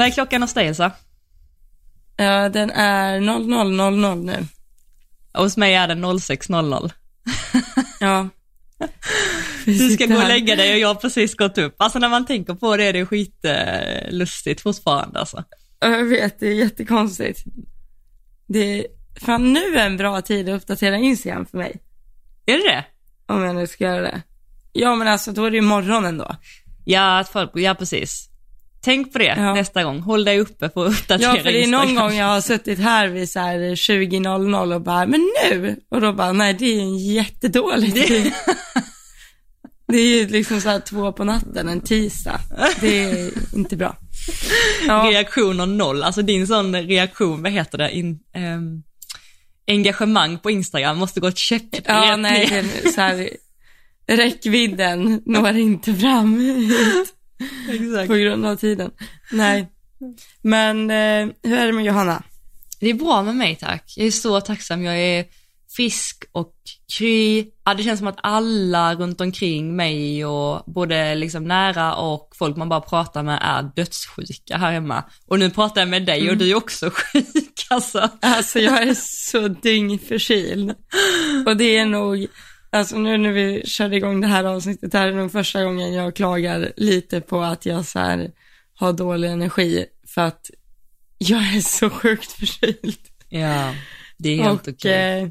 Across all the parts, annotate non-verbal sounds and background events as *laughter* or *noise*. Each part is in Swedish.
Vad är klockan hos dig Elsa? Ja, den är 00.00 nu. Hos mig är den 06.00. *laughs* Ja. Du ska gå och lägga dig och jag har precis gått upp. Alltså när man tänker på det är det skitlustigt fortfarande alltså. Jag vet, det är jättekonstigt. Det är fan nu är en bra tid att uppdatera Instagram för mig. Är det det? Om jag nu ska göra det. Ja, men alltså då är det ju morgonen då. Ja, ja precis. Tänk på det Ja. nästa gång. Håll dig uppe för att uppdatera Ja, för det är någon Instagram. gång jag har suttit här vid så här 20.00 och bara, men nu? Och då bara, nej det är en jättedålig tid. Det är ju liksom så här två på natten, en tisdag. Det är inte bra. Ja, Reaktioner noll, alltså din sån reaktion, vad heter det, In, ehm, engagemang på Instagram måste gå ett käpprätt ja nej, ner. den, så här, räckvidden når inte fram hit *laughs* Exakt. på grund av tiden. Nej. Men eh, hur är det med Johanna? Det är bra med mig tack. Jag är så tacksam. Jag är frisk och kry. Ja, det känns som att alla runt omkring mig och både liksom nära och folk man bara pratar med är dödssjuka här hemma. Och nu pratar jag med dig och du är också *laughs* sjuk alltså. Alltså jag är så dyngförkyld. Och det är nog, alltså nu när vi körde igång det här avsnittet, det här är nog första gången jag klagar lite på att jag så här har dålig energi för att jag är så sjukt förkyld. Ja, det är helt okej. eh,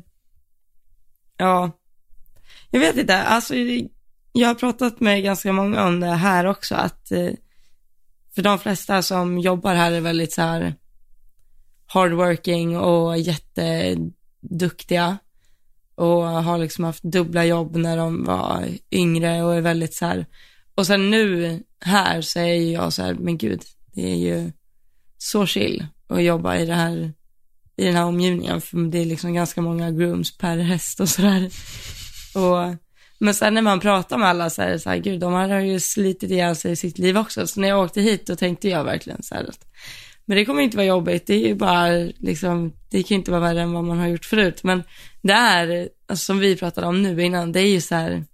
ja, jag vet inte, alltså jag har pratat med ganska många om det här också, att eh, för de flesta som jobbar här är väldigt så här hardworking och jätteduktiga och har liksom haft dubbla jobb när de var yngre och är väldigt så här, och sen nu här så är ju jag så här, men gud, det är ju så chill att jobba i det här i den här omgivningen, för det är liksom ganska många grooms per häst och sådär. Och, men sen när man pratar med alla så är det så här, gud, de här har ju slitit ihjäl sig i sitt liv också. Så när jag åkte hit, då tänkte jag verkligen så här, att, men det kommer inte vara jobbigt, det är ju bara liksom, det kan ju inte vara värre än vad man har gjort förut. Men det är, alltså, som vi pratade om nu innan, det är ju så här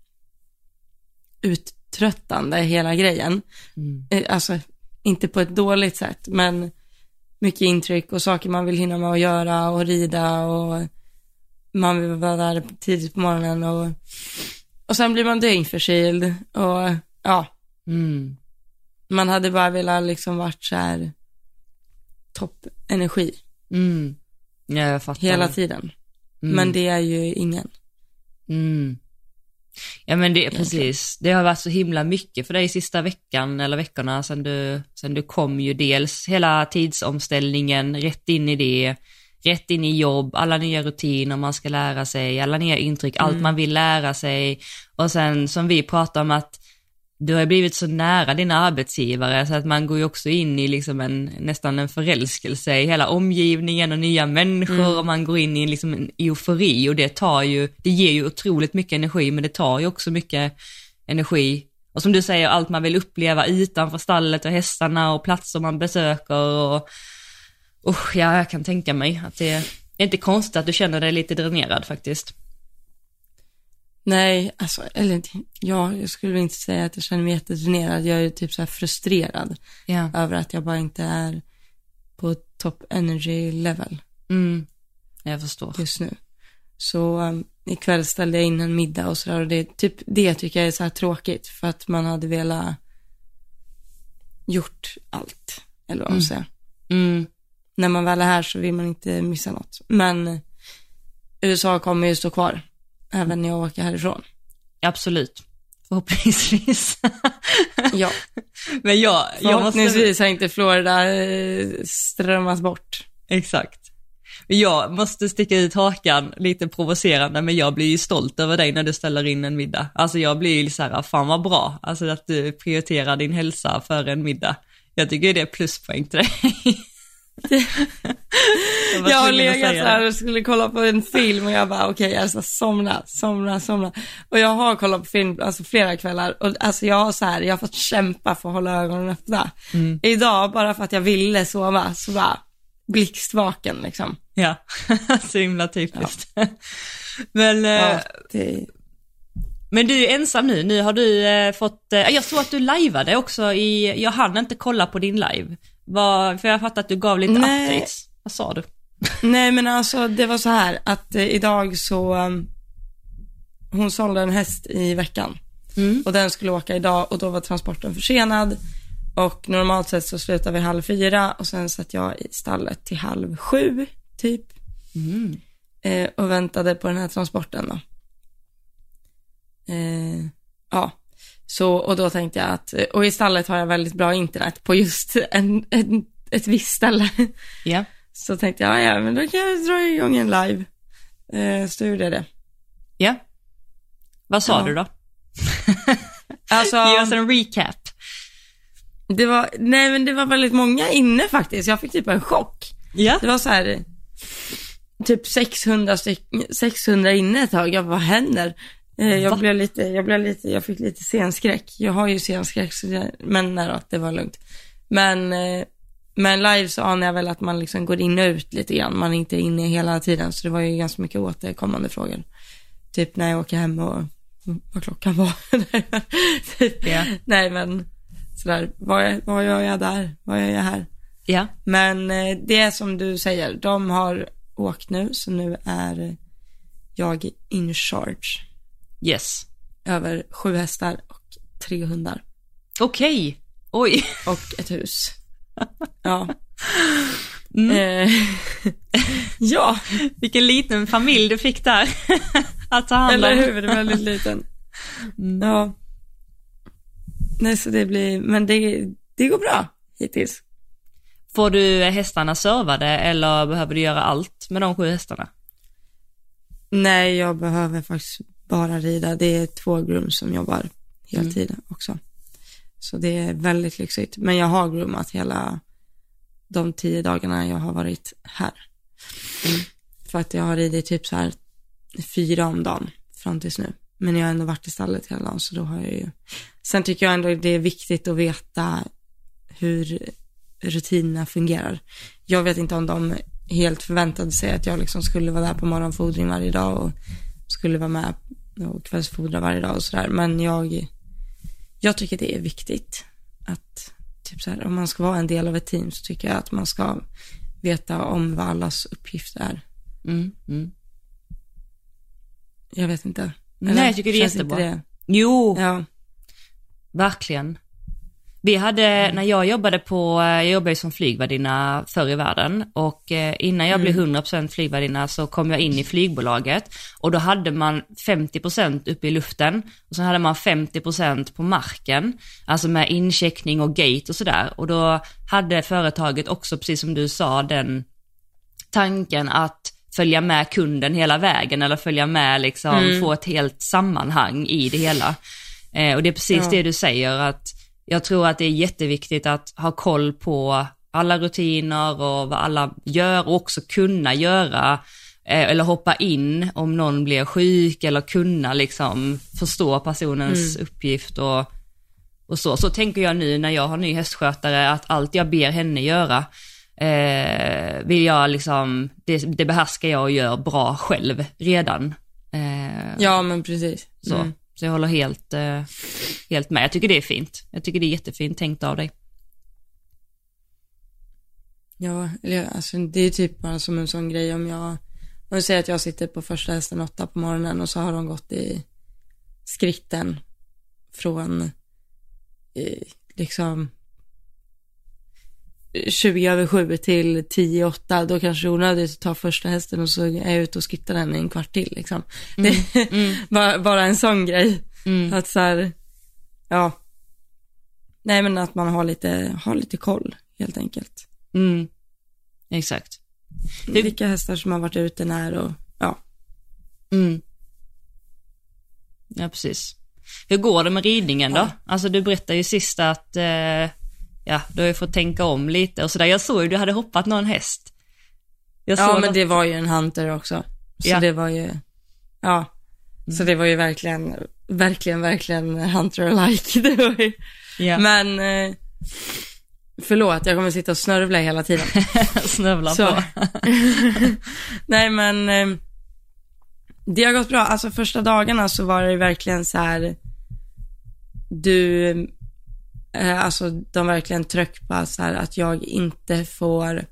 uttröttande hela grejen. Mm. Eh, Alltså, inte på ett dåligt sätt, men mycket intryck och saker man vill hinna med att göra och rida och man vill vara där tidigt på morgonen och, och sen blir man dyngförkyld och ja, Mm. man hade bara velat liksom varit så här toppenergi Mm. Ja, jag fattar. hela tiden. Mm. Men det är ju ingen. Mm. Ja men det, precis. Det har varit så himla mycket för dig sista veckan eller veckorna sen du, sen du kom ju dels hela tidsomställningen, rätt in i det, rätt in i jobb, alla nya rutiner man ska lära sig, alla nya intryck, allt man vill lära sig. Och sen som vi pratar om att du har blivit så nära dina arbetsgivare så att man går ju också in i liksom en, nästan en förälskelse i hela omgivningen och nya människor och man går in i liksom en eufori och det tar ju, det ger ju otroligt mycket energi men det tar ju också mycket energi. Och som du säger, allt man vill uppleva utanför stallet och hästarna och platser man besöker och usch, ja jag kan tänka mig att det, det är inte konstigt att du känner dig lite dränerad faktiskt. Nej, alltså, eller ja, jag skulle inte säga att jag känner mig jättedränerad. Jag är typ så här frustrerad Ja. över att jag bara inte är på top energy level Mm. Jag förstår. just nu. Så um, ikväll ställde jag in en middag och sådär och det, typ det tycker jag är så här tråkigt för att man hade velat gjort allt, eller vad man säger. Mm. När man väl är här så vill man inte missa något. Men USA kommer ju stå kvar, även när jag åker härifrån. Absolut. Förhoppningsvis. *laughs* Ja, Men jag, jag måste... förhoppningsvis har inte Florida eh, strömmat bort. Exakt. Jag måste sticka ut hakan lite provocerande, men jag blir ju stolt över dig när du ställer in en middag. Alltså jag blir ju så här, fan vad bra, alltså att du prioriterar din hälsa före en middag. Jag tycker det är pluspoäng till dig. *laughs* Jag har legat så här och skulle kolla på en film och jag bara okej, okay, alltså somna, somna, somna. Och jag har kollat på film, alltså flera kvällar och alltså jag har så här, jag har fått kämpa för att hålla ögonen öppna. Mm. Idag, bara för att jag ville sova, så bara blixtvaken liksom. Ja, *laughs* så himla typiskt. *laughs* Men, eh, Ja, det, men du är ensam nu, nu har du eh, fått, eh, jag såg att du liveade också i, jag hann inte kolla på din live, Vad, för jag har fattat att du gav lite Nej. updates. Vad sa du? Nej men alltså det var så här att eh, idag så, um, hon sålde en häst i veckan Mm. och den skulle åka idag och då var transporten försenad och normalt sett så slutar vi halv fyra och sen satt jag i stallet till halv sju typ Mm. eh, och väntade på den här transporten då. Eh, ja, så och då tänkte jag att, och i stallet har jag väldigt bra internet på just en, en, ett visst ställe. Ja. Så tänkte jag, ja men då kan jag dra igång en live. Eh, så gjorde jag det. Ja. Vad sa Ja. du då? *laughs* Alltså, Ge oss en recap. det var, nej men det var väldigt många inne faktiskt. Jag fick typ en chock. Ja. Det var så här, typ 600 styck, 600 inne ett tag. Jag bara, vad händer? Eh, Va? jag blev lite, jag blev lite, jag fick lite scenskräck. Jag har ju scenskräck, så det, men nej då, det var lugnt. Men, eh, men live så anar jag väl att man liksom går in och ut lite grann. Man är inte inne hela tiden, så det var ju ganska mycket återkommande frågor. Typ när jag åker hem och vad klockan var. *laughs* Typ. Ja. Nej men, sådär, vad, vad gör jag där? Vad gör jag här? Ja. Men eh, det är som du säger, de har åkt nu, så nu är jag in charge Yes. över sju hästar och tre hundar Okej. Oj. och ett hus. *laughs* Ja. Mm. Eh, *laughs* ja, Vilken liten familj du fick där. *laughs* att ta hand om. eller hur? Det är väldigt liten. Mm. Ja. Nej, så det blir, men det, det går bra hittills. Får du hästarna servade eller behöver du göra allt med de sju hästarna? Nej, jag behöver faktiskt bara rida. Det är två grooms som jobbar Mm. heltid också. Så det är väldigt lyxigt. Men jag har groomat hela de tio dagarna jag har varit här. Mm. För att jag har ridit typ så här fyra om dagen fram tills nu. Men jag har ändå varit i stallet hela dagen så då har jag ju. Sen tycker jag ändå det är viktigt att veta hur rutinerna fungerar. Jag vet inte om de helt förväntade sig att jag liksom skulle vara där på morgonfodring varje dag och skulle vara med och kvällsfodra varje dag och sådär. Men jag, jag tycker det är viktigt att, typ så här, om man ska vara en del av ett team så tycker jag att man ska veta om vad allas uppgifter är. Mm. Mm. Jag vet inte. Nej, jag tycker det är jättebra. det? Jo, Ja. verkligen. Vi hade, när jag jobbade på, jag jobbade ju som flygvärdinna förr i världen och eh, innan jag blev 100% flygvärdinna så kom jag in i flygbolaget och då hade man 50% uppe i luften och sen hade man 50% på marken, alltså med incheckning och gate och sådär och då hade företaget också, precis som du sa, den tanken att följa med kunden hela vägen eller följa med liksom, få ett helt sammanhang i det hela. Eh, och det är precis Ja. det du säger att jag tror att det är jätteviktigt att ha koll på alla rutiner och vad alla gör och också kunna göra eh, eller hoppa in om någon blir sjuk eller kunna liksom förstå personens uppgift och, och så. Så tänker jag nu när jag har ny hästskötare att allt jag ber henne göra eh, vill jag liksom, det, det behärskar jag och gör bra själv redan. Eh, ja, men precis. så. Mm så jag håller helt, eh, helt med. Jag tycker det är fint. Jag tycker det är jättefint tänkt av dig. Ja, eller alltså det är typ bara som en sån grej om jag, om jag säger att jag sitter på första hästen åtta på morgonen och så har de gått i skritten från eh, liksom 20 över 7 till 10 8, då kanske det är onödigt att ta första hästen och så är jag ute och skuttar den i en kvart till liksom. Det *laughs* är bara, bara en sån grej. Mm. Att så här, ja. Nej men att man har lite, har lite koll helt enkelt. Mm. Exakt. Det- Vilka hästar som har varit ute när och ja. Mm. Ja, precis. Hur går det med ridningen då? Ja. Alltså du berättade ju sist att, eh, ja, du har ju fått tänka om lite och sådär. Jag såg ju du hade hoppat någon häst. Ja men att- det var ju en hunter också. Så Ja. det var ju, ja. Så det var ju verkligen, verkligen, verkligen hunter-alike. *laughs* Det var ju, ja. men, eh, förlåt, jag kommer sitta och snörvla hela tiden. *laughs* snövlar Så. på. *laughs* Nej men, eh, det har gått bra. Alltså första dagarna så var det verkligen så här, du, alltså de verkligen tryck på så här, att jag inte får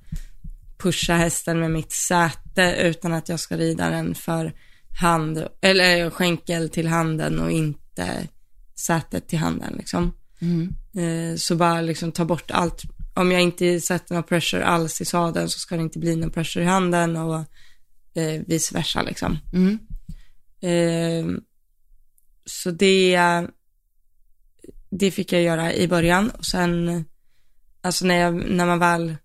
pusha hästen med mitt säte utan att jag ska rida den för hand, eller skänkel till handen och inte sätet till handen liksom. Mm. Eh, så bara liksom ta bort allt. Om jag inte sätter någon pressure alls i sadeln så ska det inte bli någon pressure i handen och eh, vice versa liksom. Mm. Eh, så det, det fick jag göra i början och sen, alltså när, jag, när man väl,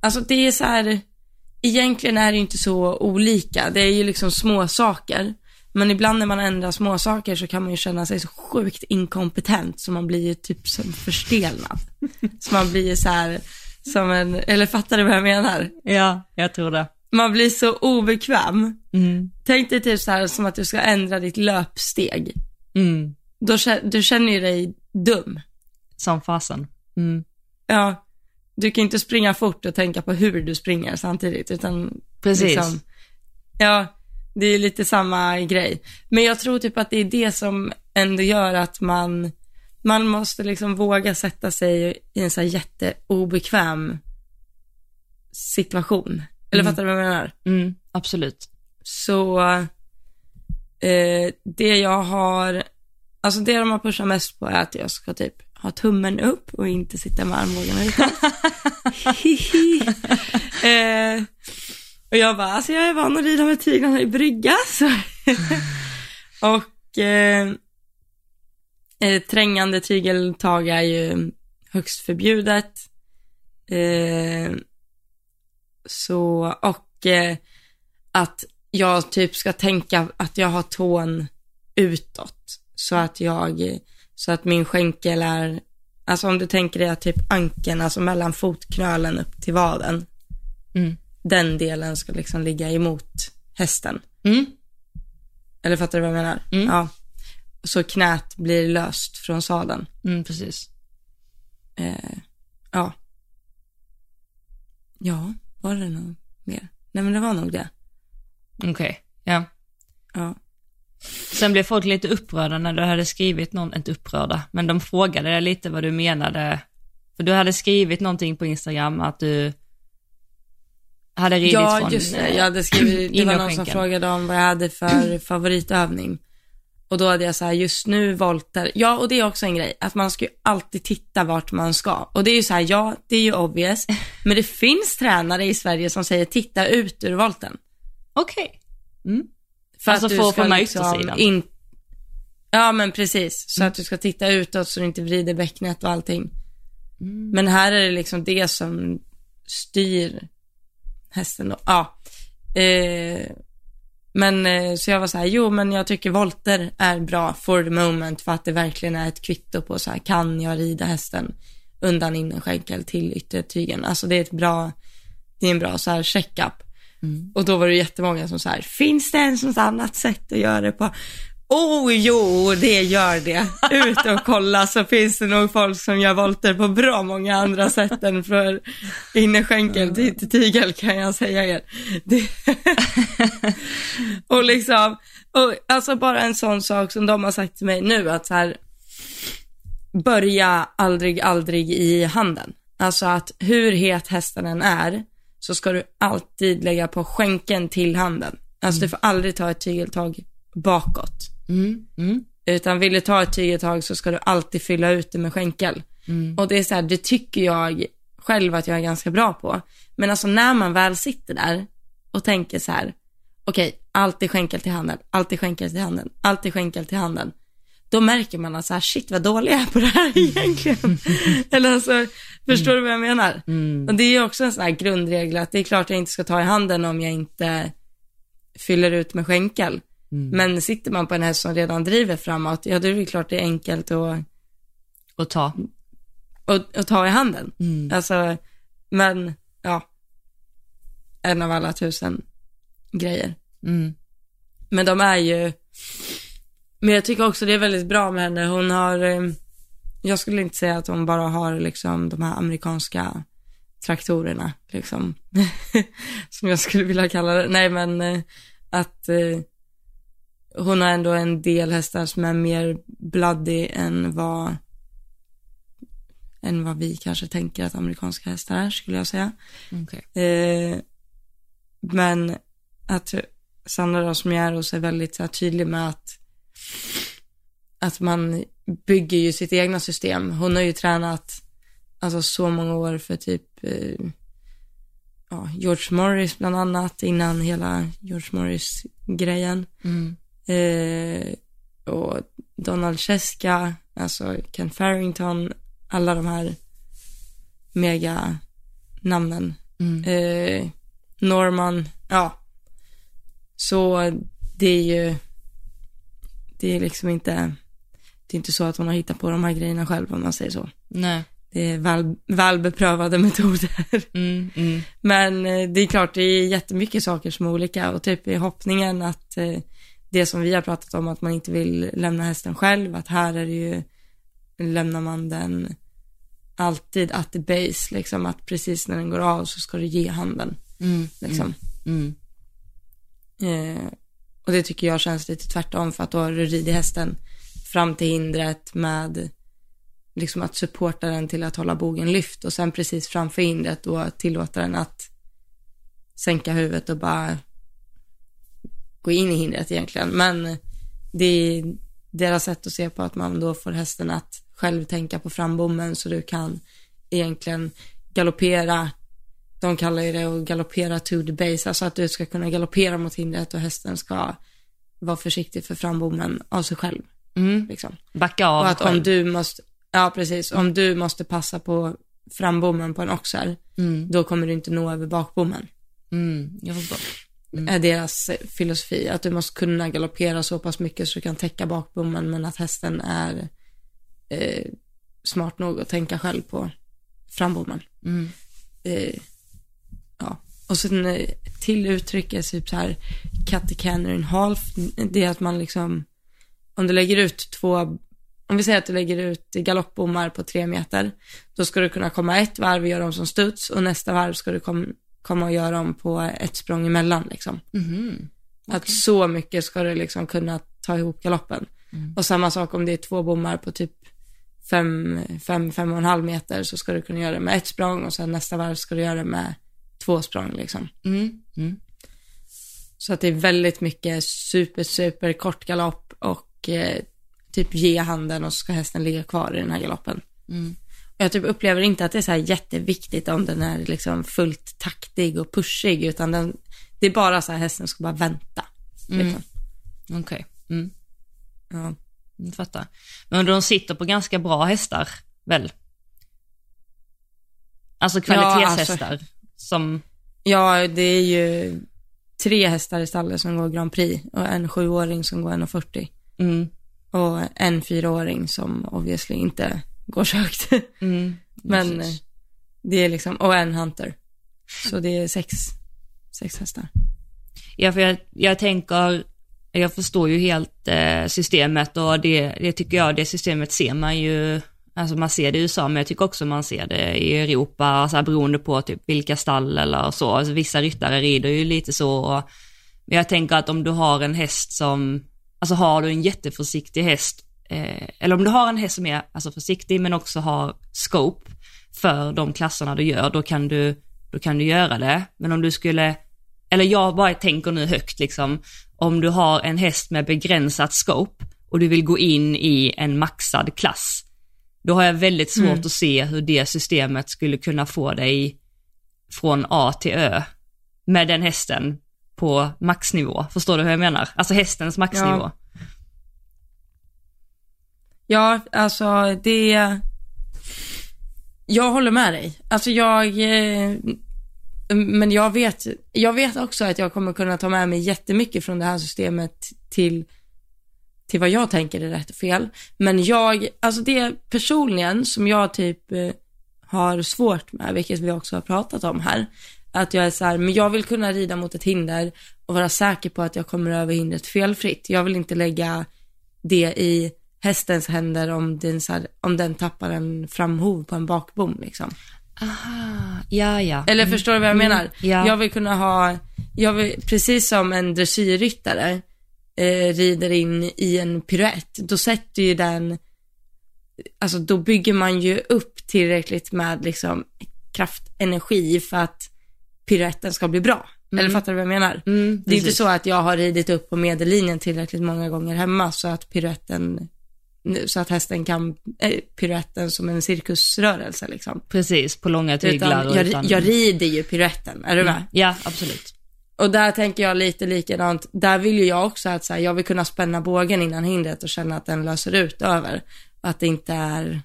alltså det är så här, egentligen är det inte så olika. Det är ju liksom små saker. Men ibland när man ändrar små saker så kan man ju känna sig så sjukt inkompetent så man blir ju typ som förstelnad. *laughs* så man blir ju så här, som en, eller fattar du vad jag menar? Ja, jag tror det. Man blir så obekväm. Mm. Tänk dig typ så här som att du ska ändra ditt löpsteg. Mm. Då, du känner ju dig dum. Som fasen. Mm. Ja, du kan inte springa fort och tänka på hur du springer samtidigt, utan Precis. liksom, ja, det är lite samma grej. Men jag tror typ att det är det som ändå gör att man, man måste liksom våga sätta sig i en så här jätteobekväm situation. Eller Mm. fattar du vad jag menar? Mm. Absolut. Så eh, det jag har, alltså det de har pushat mest på är att jag ska typ ha tummen upp och inte sitta med armbågarna ute. *laughs* eh, och jag bara, alltså jag är van att rida med tyglarna i brygga. Så. *laughs* och eh, eh, trängande tygeltag är ju högst förbjudet. Eh, så, och eh, att jag typ ska tänka att jag har tån utåt. Så att jag, så att min skänkel är, alltså om du tänker dig att typ ankeln, alltså mellan fotknölen upp till vaden. Mm. Den delen ska liksom ligga emot hästen. Mm. Eller fattar du vad jag menar? Mm. Ja. Så knät blir löst från sadeln. Mm, precis. Eh, ja. Ja, var det nog mer? Nej men det var nog det. Okej, ja. Ja. Sen blev folk lite upprörda när du hade skrivit någon, inte upprörda, men de frågade dig lite vad du menade. För du hade skrivit någonting på Instagram att du hade ridit Ja, från just det. eh, Jag hade skrivit, det var någon som frågade om vad jag hade för *clears throat* favoritövning. Och då hade jag så här, just nu volter. Ja, och det är också en grej, att man ska ju alltid titta vart man ska. Och det är ju så här, ja, det är ju obvious. *laughs* Men det finns tränare i Sverige som säger titta ut ur volten. Okej. Mm. För Alltså att du få ska från liksom yttersidan. In... Ja, men precis. Så att du ska titta utåt så du inte vrider bäcknet och allting. Mm. Men här är det liksom det som styr hästen då. Ja. Eh, men eh, så jag var så här, jo men jag tycker volter är bra for the moment för att det verkligen är ett kvitto på så här, kan jag rida hästen undan innerskänkel till yttertygen. Alltså det är ett bra, det är en bra så här checkup. Mm. Och då var det jättemånga som så här, finns det ens något annat sätt att göra det på? Oh jo, det gör det. Ut och kolla så finns det nog folk som gör volter på bra många andra sätt än för innerskänkel till, tygel kan jag säga er. Det... *laughs* och liksom, och alltså bara en sån sak som de har sagt till mig nu att så här, börja aldrig, aldrig i handen. Alltså att hur het hästen än är så ska du alltid lägga på skänken till handen. Alltså du får aldrig ta ett tygeltag bakåt. Mm. Mm. Utan vill du ta ett tygeltag så ska du alltid fylla ut det med skänkel. Mm. Och det är så här, det tycker jag själv att jag är ganska bra på. Men alltså när man väl sitter där och tänker så här, okej, alltid skänkel till handen, alltid skänkel till handen, alltid skänkel till handen. Då märker man att så här, shit vad dålig jag är på det här *laughs* egentligen. Eller alltså, förstår du vad jag menar? Mm. Och det är ju också en sån här grundregel att det är klart jag inte ska ta i handen om jag inte fyller ut med skänkel. Mm. Men sitter man på en häst som redan driver framåt, ja då är det klart det är enkelt att, Och ta. att, att ta i handen. Mm. Alltså, men ja, en av alla tusen grejer. Mm. Men de är ju, men jag tycker också det är väldigt bra med henne. Hon har, eh, jag skulle inte säga att hon bara har liksom de här amerikanska traktorerna, liksom. *laughs* Som jag skulle vilja kalla det. Nej men eh, att eh, hon har ändå en del hästar som är mer bloody än vad än vad vi kanske tänker att amerikanska hästar är, skulle jag säga. Okej. Eh, men att Sandra då, som är hos är väldigt här, tydlig med att, att man bygger ju sitt egna system. Hon har ju tränat alltså så många år för typ eh, ja, George Morris bland annat innan hela George Morris-grejen. Mm. Eh, och Donald Cheska, alltså Ken Farrington, alla de här mega namnen. Mm. Eh, Norman, ja. Så det är ju, det är liksom inte, det är inte så att hon har hittat på de här grejerna själv om man säger så. Nej. Det är väl, välbeprövade metoder. Mm, mm, Men eh, det är klart, det är jättemycket saker som är olika och typ i hoppningen att eh, det som vi har pratat om, att man inte vill lämna hästen själv, att här är det ju, lämnar man den alltid at the base, liksom att precis när den går av så ska du ge handen, mm, liksom. mm, Eh, och det tycker jag känns lite tvärtom för att då har du ridit hästen fram till hindret med liksom att supporta den till att hålla bogen lyft och sen precis framför hindret då tillåta den att sänka huvudet och bara gå in i hindret egentligen. Men det är deras sätt att se på att man då får hästen att själv tänka på frambommen så du kan egentligen galoppera de kallar ju det att galoppera to the base, alltså att du ska kunna galoppera mot hindret och hästen ska vara försiktig för frambommen av sig själv. mm. Liksom. Backa av Och att om du måste, ja precis, om du måste passa på frambommen på en oxer, Mm, då kommer du inte nå över bakbommen. mm, jag förstår. Är deras filosofi, att du måste kunna galoppera så pass mycket så du kan täcka bakbommen, men att hästen är eh, smart nog att tänka själv på frambommen. Mm, eh, ja. Och sen eh, till uttrycket typ så här cut the canner in half, det är att man liksom, om du lägger ut två, om vi säger att du lägger ut galoppbommar på tre meter, då ska du kunna komma ett varv och göra dem som studs och nästa varv ska du kom, komma och göra dem på ett språng emellan liksom. mhm, Att så mycket ska du liksom kunna ta ihop galoppen. Mm. Och samma sak om det är två bommar på typ fem, fem, fem och en halv meter så ska du kunna göra det med ett språng och sen nästa varv ska du göra det med två språng liksom. mm, mm. Så att det är väldigt mycket super, super kort galopp och eh, typ ge handen och så ska hästen ligga kvar i den här galoppen. Mm. Jag typ upplever inte att det är så här jätteviktigt om den är liksom fullt taktig och pushig utan den, det är bara så här hästen ska bara vänta. Mm. Liksom. Okej. Mm. Ja. Jag fattar. Men de sitter på ganska bra hästar, väl? Alltså kvalitetshästar. Som, Ja, det är ju tre hästar i stallet som går Grand Prix och en sjuåring som går 1,40 mm, och en fyraåring som obviously inte går så högt. *laughs* mm, Men precis. det är liksom, och en Hunter. Så det är sex, sex hästar. Ja, för jag, jag tänker, jag förstår ju helt eh, systemet och det, det tycker jag, det systemet ser man ju, alltså man ser det i USA, men jag tycker också man ser det i Europa, alltså beroende på typ vilka stall eller så. Alltså, vissa ryttare rider ju lite så. Och, men jag tänker att om du har en häst som, alltså har du en jätteförsiktig häst, eh, eller om du har en häst som är alltså, försiktig men också har scope för de klasserna du gör, då kan du, då kan du göra det. Men om du skulle eller jag bara tänker nu högt liksom, om du har en häst med begränsat scope och du vill gå in i en maxad klass, då har jag väldigt svårt Mm. att se hur det systemet skulle kunna få dig från A till Ö med den hästen på maxnivå. Förstår du hur jag menar? Alltså hästens maxnivå. Ja. Ja, alltså det, jag håller med dig. Alltså jag, eh, men jag vet, jag vet också att jag kommer kunna ta med mig jättemycket från det här systemet till, till vad jag tänker är rätt och fel. Men jag, alltså det personligen som jag typ eh, har svårt med, vilket vi också har pratat om här, att jag är så här, men jag vill kunna rida mot ett hinder och vara säker på att jag kommer över hindret felfritt. Jag vill inte lägga det i hästens händer om den, så här, om den tappar en framhov på en bakbom liksom. Aha, ja ja. Eller förstår du vad jag Mm, menar? ja. Jag vill kunna ha, jag vill, precis som en dressyrryttare eh, rider in i en piruett, då sätter ju den alltså då bygger man ju upp tillräckligt med liksom kraftenergi för att piruetten ska bli bra. Eller fattar du vad jag menar? Mm, Det är inte så att jag har ridit upp på medellinjen tillräckligt många gånger hemma så att piruetten, så att hästen kan, äh, piruetten som en cirkusrörelse liksom. Precis, på långa tyglar. Utan jag, utan... jag rider ju piruetten, är du med? Ja, absolut. Och där tänker jag lite likadant, där vill ju jag också att så här, jag vill kunna spänna bågen innan hindret och känna att den löser ut över. Att det inte är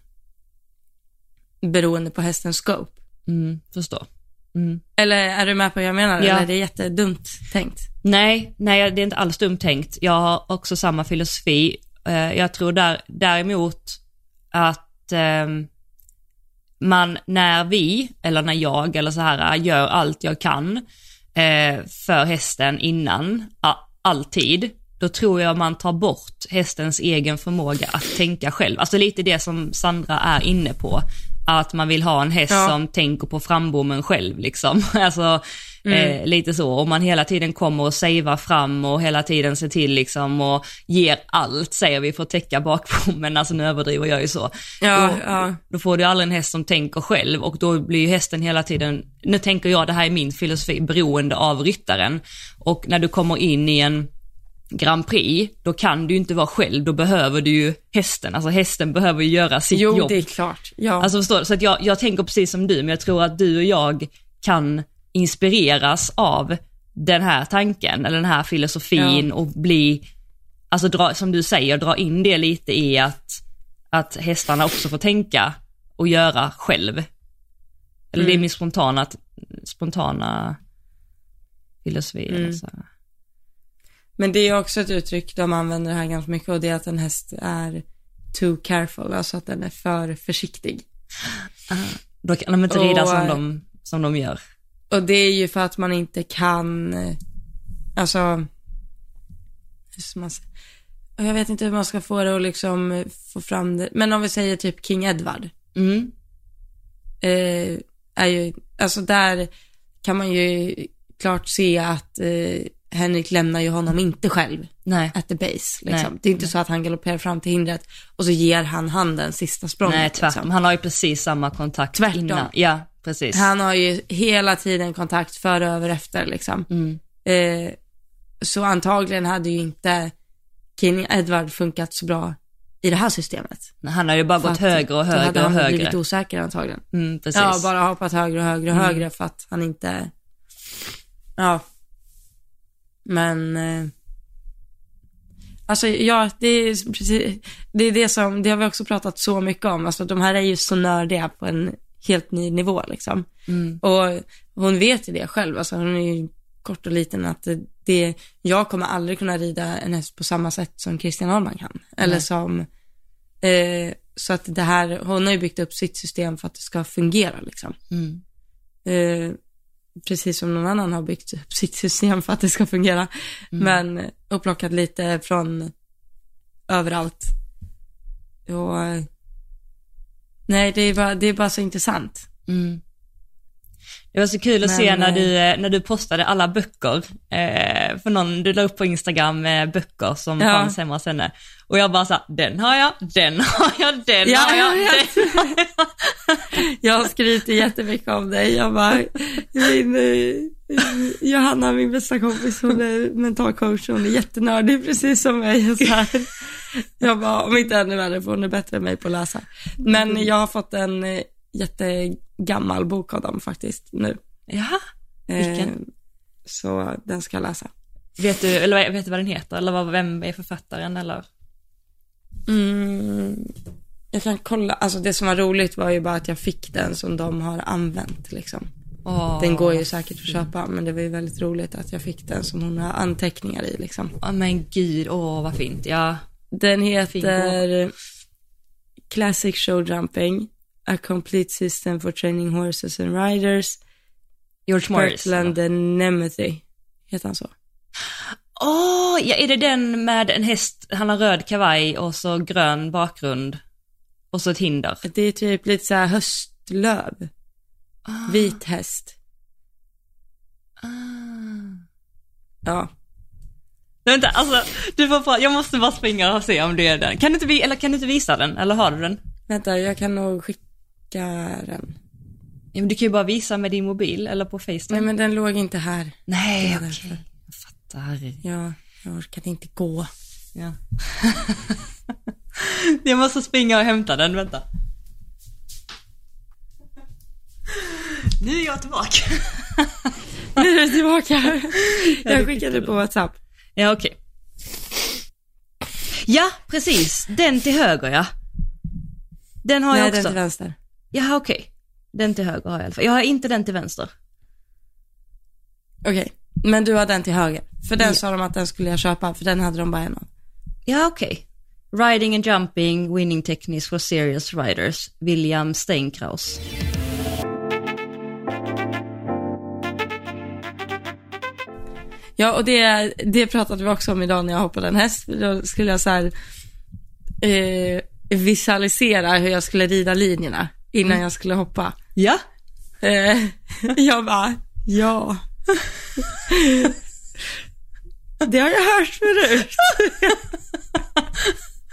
beroende på hästens scope. Mm, förstår. Mm. Eller är du med på vad jag menar? Ja. Eller är det jättedumt tänkt? Nej, nej, det är inte alls dumt tänkt. Jag har också samma filosofi. Eh, Jag tror där, däremot att ehm, man, när vi, eller när jag, eller så här, gör allt jag kan eh, för hästen innan, alltid, då tror jag man tar bort hästens egen förmåga att tänka själv. Alltså lite det som Sandra är inne på, att man vill ha en häst Ja. som tänker på frambommen själv liksom. *laughs* Alltså eh, lite så, om man hela tiden kommer och savear fram och hela tiden ser till liksom och ger allt säger vi för att täcka bakbommen, *laughs* alltså nu överdriver jag ju så. Ja, då, ja. då får du aldrig en häst som tänker själv och då blir ju hästen hela tiden, nu tänker jag, det här är min filosofi, beroende av ryttaren. Och när du kommer in i en Grand Prix, då kan du ju inte vara själv, då behöver du ju hästen, alltså hästen behöver ju göra sitt Jo, jobb. det är klart. Ja. Alltså förstår du? Så att jag, jag tänker precis som du, men jag tror att du och jag kan inspireras av den här tanken, eller den här filosofin Ja. och bli, alltså dra, som du säger, dra in det lite i att, att hästarna också får tänka och göra själv. Eller det är min spontana, spontana filosofi. Mm. Eller så. Men det är också ett uttryck de använder här ganska mycket och det är att en häst är too careful, alltså att den är för försiktig. Då kan de inte rida Och, som eh, de, som de gör. Och det är ju för att man inte kan, eh, alltså, hur ska man säga? Jag vet inte hur man ska få det att liksom eh, få fram det, men om vi säger typ King Edward, Mm. eh, är ju, alltså där kan man ju klart se att eh, Henrik lämnar ju honom inte själv Nej. at the base. Liksom. Nej. Det är inte så att han galopperar fram till hindret och så ger han handen sista språnget. Nej, tvärtom. liksom. Han har ju precis samma kontakt Tvärtom. innan. Ja, precis. Han har ju hela tiden kontakt före, över, efter liksom. Mm. Eh, så antagligen hade ju inte King Edward funkat så bra i det här systemet. Han har ju bara För gått högre och då hade högre och han högre. blivit osäker antagligen. Mm, precis. Ja, bara hoppat högre och högre och Mm. högre för att han inte, ja. Men, eh, alltså ja, det är precis, det är det som, det har vi också pratat så mycket om, alltså de här är ju så nördiga på en helt ny nivå liksom. Mm. Och hon vet ju det själv, alltså hon är ju kort och liten att det, jag kommer aldrig kunna rida en häst på samma sätt som Christian Ahlman kan. Eller Nej. som, eh, så att det här, hon har ju byggt upp sitt system för att det ska fungera liksom. Mm. Eh, precis som någon annan har byggt upp sitt system för att det ska fungera. Mm. Men, och plockat lite från överallt. Och, nej, det är bara, det är bara så intressant. Mm. Det var så kul att Men, se när eh, du, eh, när du postade alla böcker. Eh, för någon, du la upp på Instagram eh, böcker som Ja. fanns hemma hos henne. Och jag bara såhär, den har jag, den har jag, den Ja, har jag, jag den har jag. *laughs* Jag har skrytit jättemycket om dig. Jag bara, min, eh, Johanna, min bästa kompis, hon är mental coach, hon är jättenördig precis som mig. Och så här. Jag bara, om inte ännu värre, för hon är bättre än mig på att läsa. Men jag har fått en eh, jättegammal bok av dem faktiskt nu. Jaha, Eh, Vilken? Så den ska jag läsa. vet du, eller vet du vad den heter? Eller vad, vem är författaren eller? Mm, jag kan kolla, alltså det som var roligt var ju bara att jag fick den som de har använt liksom. Åh, Den går ju säkert att köpa, men det var ju väldigt roligt att jag fick den som hon har anteckningar i liksom. åh, men gud, åh vad fint. Ja, Den heter Classic Show Jumping, A Complete System for Training Horses and Riders, George Morris. Kirtland Nemeth, heter han så? Åh, ja, är det den med en häst, han har röd kavaj och så grön bakgrund och så ett hinder? Det är typ lite så här höstlöv, Ah, vit häst. ah. Ja, Vänta, alltså, du får prata, jag måste bara springa och se om det är den. Kan du inte, eller kan du inte visa den, eller har du den? Vänta, jag kan nog skicka den. Ja, men du kan ju bara visa med din mobil eller på Facetime. Nej, men den låg inte här. Nej, okej. därför. Jag fattar. Ja, jag orkade inte gå. Ja. jag måste springa och hämta den, vänta. Nu är jag tillbaka. Nu är du tillbaka. Jag skickade på WhatsApp. Ja, okej. Ja, precis. Den till höger, ja. Den har Nej, jag den också. till vänster. Jaha, okej. Den till höger har jag i alla fall. Jag har inte den till vänster. Okej, men du har den till höger. För den Ja. sa de att den skulle jag köpa, för den hade de bara en av. Ja, okej. Riding and jumping, winning techniques for serious riders. William Steinkraus. Ja, och det, det pratade vi också om idag när jag hoppade en häst. Då skulle jag så här, eh, visualisera hur jag skulle rida linjerna innan jag skulle hoppa. Ja. Eh, *laughs* jag bara, ja. *laughs* Det har jag hört förut.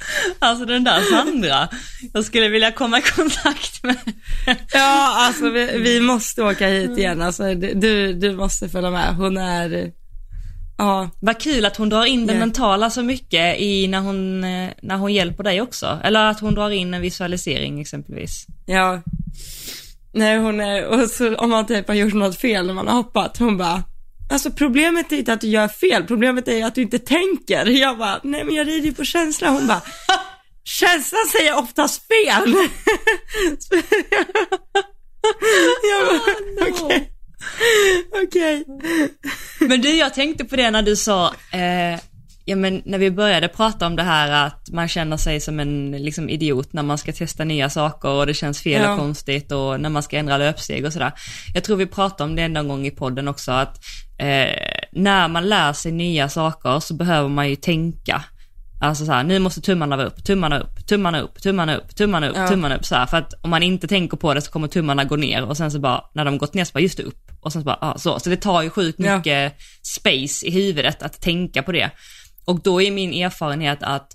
*laughs* Alltså den där Sandra. Jag skulle vilja komma i kontakt med. Ja, alltså vi, vi måste åka hit igen. Alltså, du, du måste följa med. Hon är, ja, Vad kul att hon drar in det Ja. mentala så mycket i när hon, eh, när hon hjälper dig också. Eller att hon drar in en visualisering exempelvis. ja. Nej, hon är, och så om man typ har gjort något fel när man har hoppat, hon bara, alltså problemet är inte att du gör fel, problemet är att du inte tänker. Jag bara, nej men jag rider ju på känsla. Hon bara, *laughs* känslan säger oftast fel. *laughs* *laughs* jag bara, okej. *laughs* Okej. Men du, jag tänkte på det när du sa, eh, ja men när vi började prata om det här att man känner sig som en liksom, idiot när man ska testa nya saker och det känns fel Ja. och konstigt och när man ska ändra löpsteg och sådär. Jag tror vi pratade om det någon gång i podden också att eh, när man lär sig nya saker så behöver man ju tänka. Alltså så här, nu måste tummarna vara upp, tummarna upp, tummarna upp, tummarna upp, tummarna upp, Ja. tummarna upp så här. För att om man inte tänker på det så kommer tummarna gå ner och sen så bara, när de gått ner så bara, just det, upp. Och sen så bara, ah, så. Så det tar ju sjukt Ja. mycket space i huvudet att tänka på det. Och då är min erfarenhet att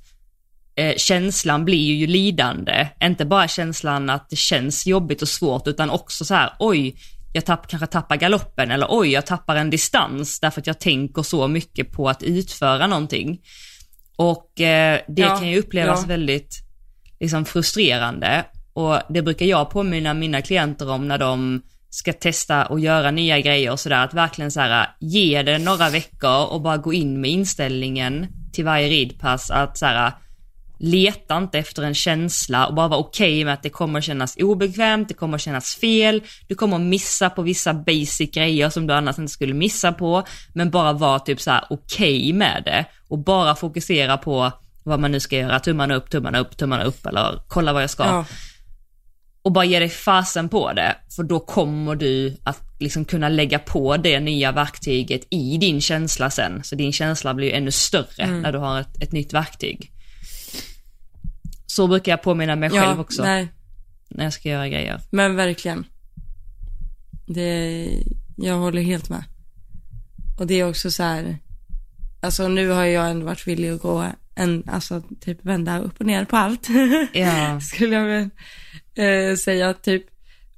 eh, känslan blir ju lidande. Inte bara känslan att det känns jobbigt och svårt utan också så här, oj, jag tapp, kanske tappar galoppen eller oj, jag tappar en distans därför att jag tänker så mycket på att utföra någonting. Och eh, det Ja, kan ju upplevas ja. väldigt liksom, frustrerande. Och det brukar jag påminna mina klienter om när de ska testa och göra nya grejer och sådär. Att verkligen så här, ge det några veckor och bara gå in med inställningen till varje ridpass att så här, leta inte efter en känsla och bara vara okej med att det kommer kännas obekvämt, det kommer kännas fel, du kommer missa på vissa basic grejer som du annars inte skulle missa på, men bara vara typ så här okej med det och bara fokusera på vad man nu ska göra, tummarna upp, tummarna upp, tummarna upp eller kolla vad jag ska. Ja. Och bara ge dig fasen på det, för då kommer du att liksom kunna lägga på det nya verktyget i din känsla sen. Så din känsla blir ju ännu större när du har ett, ett nytt verktyg. Så brukar jag påminna mig själv ja, också Nej, när jag ska göra grejer. men verkligen. Det, jag håller helt med. Och det är också så här, alltså nu har jag ändå varit villig att gå en, alltså typ vända upp och ner på allt. *laughs* Ja. Skulle jag väl eh, säga typ.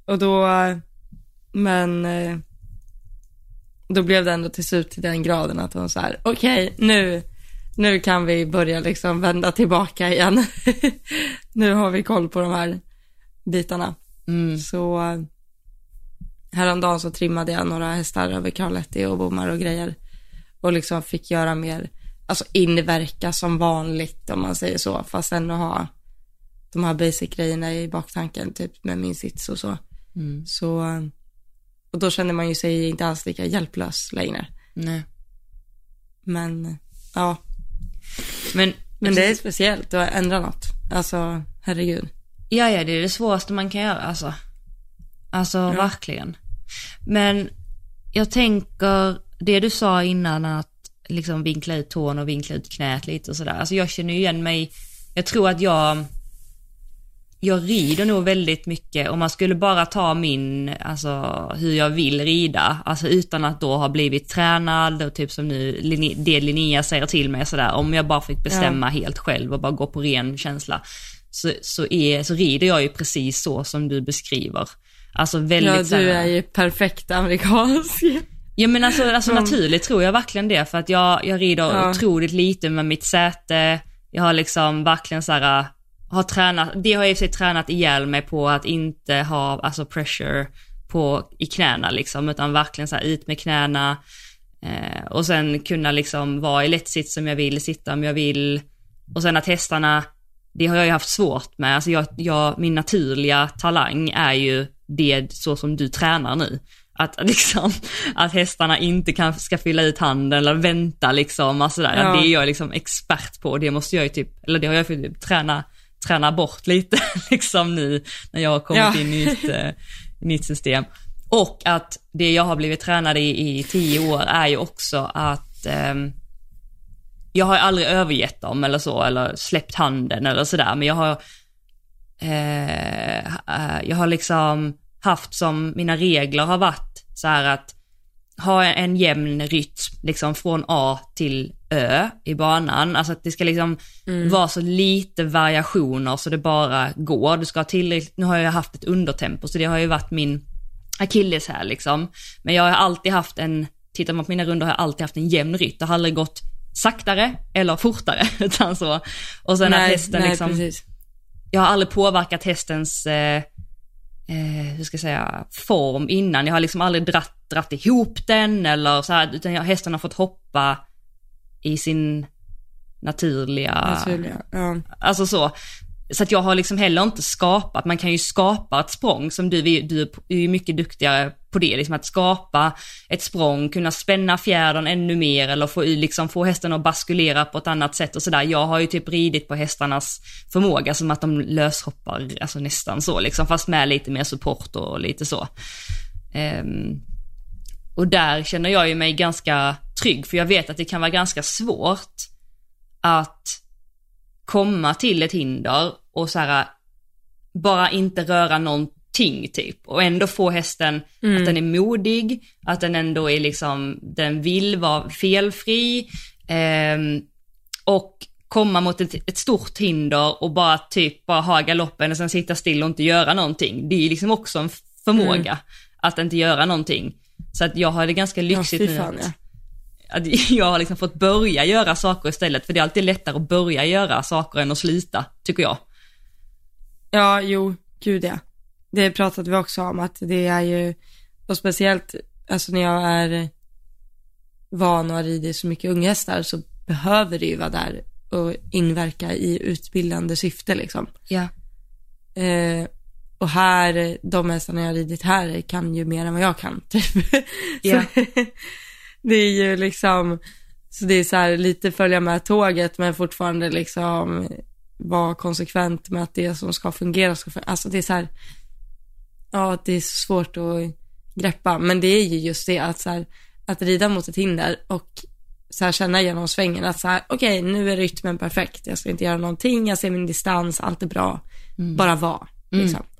Och då, men eh, då blev det ändå till slut till den graden att hon så här, okej, nu, nu kan vi börja liksom vända tillbaka igen. *laughs* nu har vi koll på de här bitarna. Mm. Så häromdagen så trimmade jag några hästar över Carletti och bommar och grejer. Och liksom fick göra mer, alltså inverka som vanligt om man säger så. Fast ändå ha de här basic-grejerna i baktanken, typ med min sits och så. Mm. Så, och då kände man ju sig inte alls lika hjälplös längre. Nej. Men, ja, Men, men det är speciellt att ändra något. Alltså, herregud. Ja, ja, det är det svåraste man kan göra alltså. Alltså verkligen. Men jag tänker, det du sa innan att liksom vinkla ut tån och vinkla ut knät lite och sådär. Alltså jag känner ju igen mig, jag tror att jag jag rider nog väldigt mycket, om man skulle bara ta min, alltså hur jag vill rida, alltså utan att då ha blivit tränad och typ som nu, det Linnea säger till mig sådär, om jag bara fick bestämma ja. helt själv och bara gå på ren känsla, så, så, är, så rider jag ju precis så som du beskriver. Alltså väldigt Ja, du är ju perfekt amerikansk. Ja men alltså, alltså mm. naturligt tror jag verkligen det, för att jag, jag rider ja. otroligt lite med mitt säte, jag har liksom verkligen så här, har tränat, det har jag i sig tränat ihjäl mig på att inte ha alltså pressure på, i knäna liksom, utan verkligen så här ut med knäna eh, och sen kunna liksom vara i lättsits som jag vill, sitta om jag vill och sen att hästarna, det har jag ju haft svårt med, alltså jag, jag, min naturliga talang är ju det så som du tränar nu. Att, *laughs* liksom, att hästarna inte kan, ska fylla ut handen eller vänta liksom, alltså där. Ja. Det är jag liksom expert på och det måste jag ju typ, eller det har jag för typ träna, träna bort lite *laughs* liksom nu när jag har kommit ja. in i ett uh, nytt system. Och att det jag har blivit tränad i i tio år är ju också att um, jag har aldrig övergett dem eller så, eller släppt handen eller sådär, men jag har, uh, uh, jag har liksom haft som mina regler har varit så här att ha en jämn rytm liksom från A till Ö i banan. Alltså att det ska liksom mm. vara så lite variationer så det bara går. Du ska ha tillräckligt, nu har jag haft ett undertempo så det har ju varit min akilles här liksom. Men jag har alltid haft en, tittar man på mina runder har jag alltid haft en jämn rytm. Det har aldrig gått saktare eller fortare *laughs* utan så. Och sen nej, att hästen nej, liksom, precis. jag har aldrig påverkat hästens eh, eh, hur ska jag säga, form innan. Jag har liksom aldrig dratt, dratt ihop den eller så här, utan jag, hästen har fått hoppa i sin naturliga, naturliga ja. alltså så. Så att jag har liksom heller inte skapat, man kan ju skapa ett språng som du, du är ju mycket duktigare på det, liksom att skapa ett språng, kunna spänna fjädern ännu mer eller få, liksom, få hästen att baskulera på ett annat sätt och sådär. Jag har ju typ ridit på hästarnas förmåga som att de löshoppar, alltså nästan så liksom, fast med lite mer support och lite så. Um, och där känner jag ju mig ganska trygg, för jag vet att det kan vara ganska svårt att komma till ett hinder och så här, bara inte röra någonting typ och ändå få hästen mm. att den är modig, att den ändå är liksom, den vill vara felfri eh, och komma mot ett, ett, stort hinder och bara typ bara ha galoppen och sen sitta still och inte göra någonting. Det är liksom också en förmåga mm. att inte göra någonting. Så att jag har det ganska lyxigt ja, nu. Fan, ja att *laughs* jag har liksom fått börja göra saker istället, för det är alltid lättare att börja göra saker än att sluta, tycker jag. Ja, jo, gud ja. Det pratade vi också om, att det är ju, och speciellt, alltså när jag är van och har ridit så mycket unghästar så behöver det ju vara där och inverka i utbildande syfte liksom. Ja. Eh, och här, de hästarna jag har ridit här kan ju mer än vad jag kan, *laughs* typ. Ja. *laughs* det är ju liksom, så det är så här lite följa med tåget men fortfarande liksom vara konsekvent med att det som ska fungera ska fungera. Alltså det är så här, ja det är svårt att greppa, men det är ju just det att så här, att rida mot ett hinder och så här känna genom svängen att så här, okej okay, nu är rytmen perfekt, jag ska inte göra någonting, jag ser min distans, allt är bra, mm. bara vara. Mm. Liksom. Mm.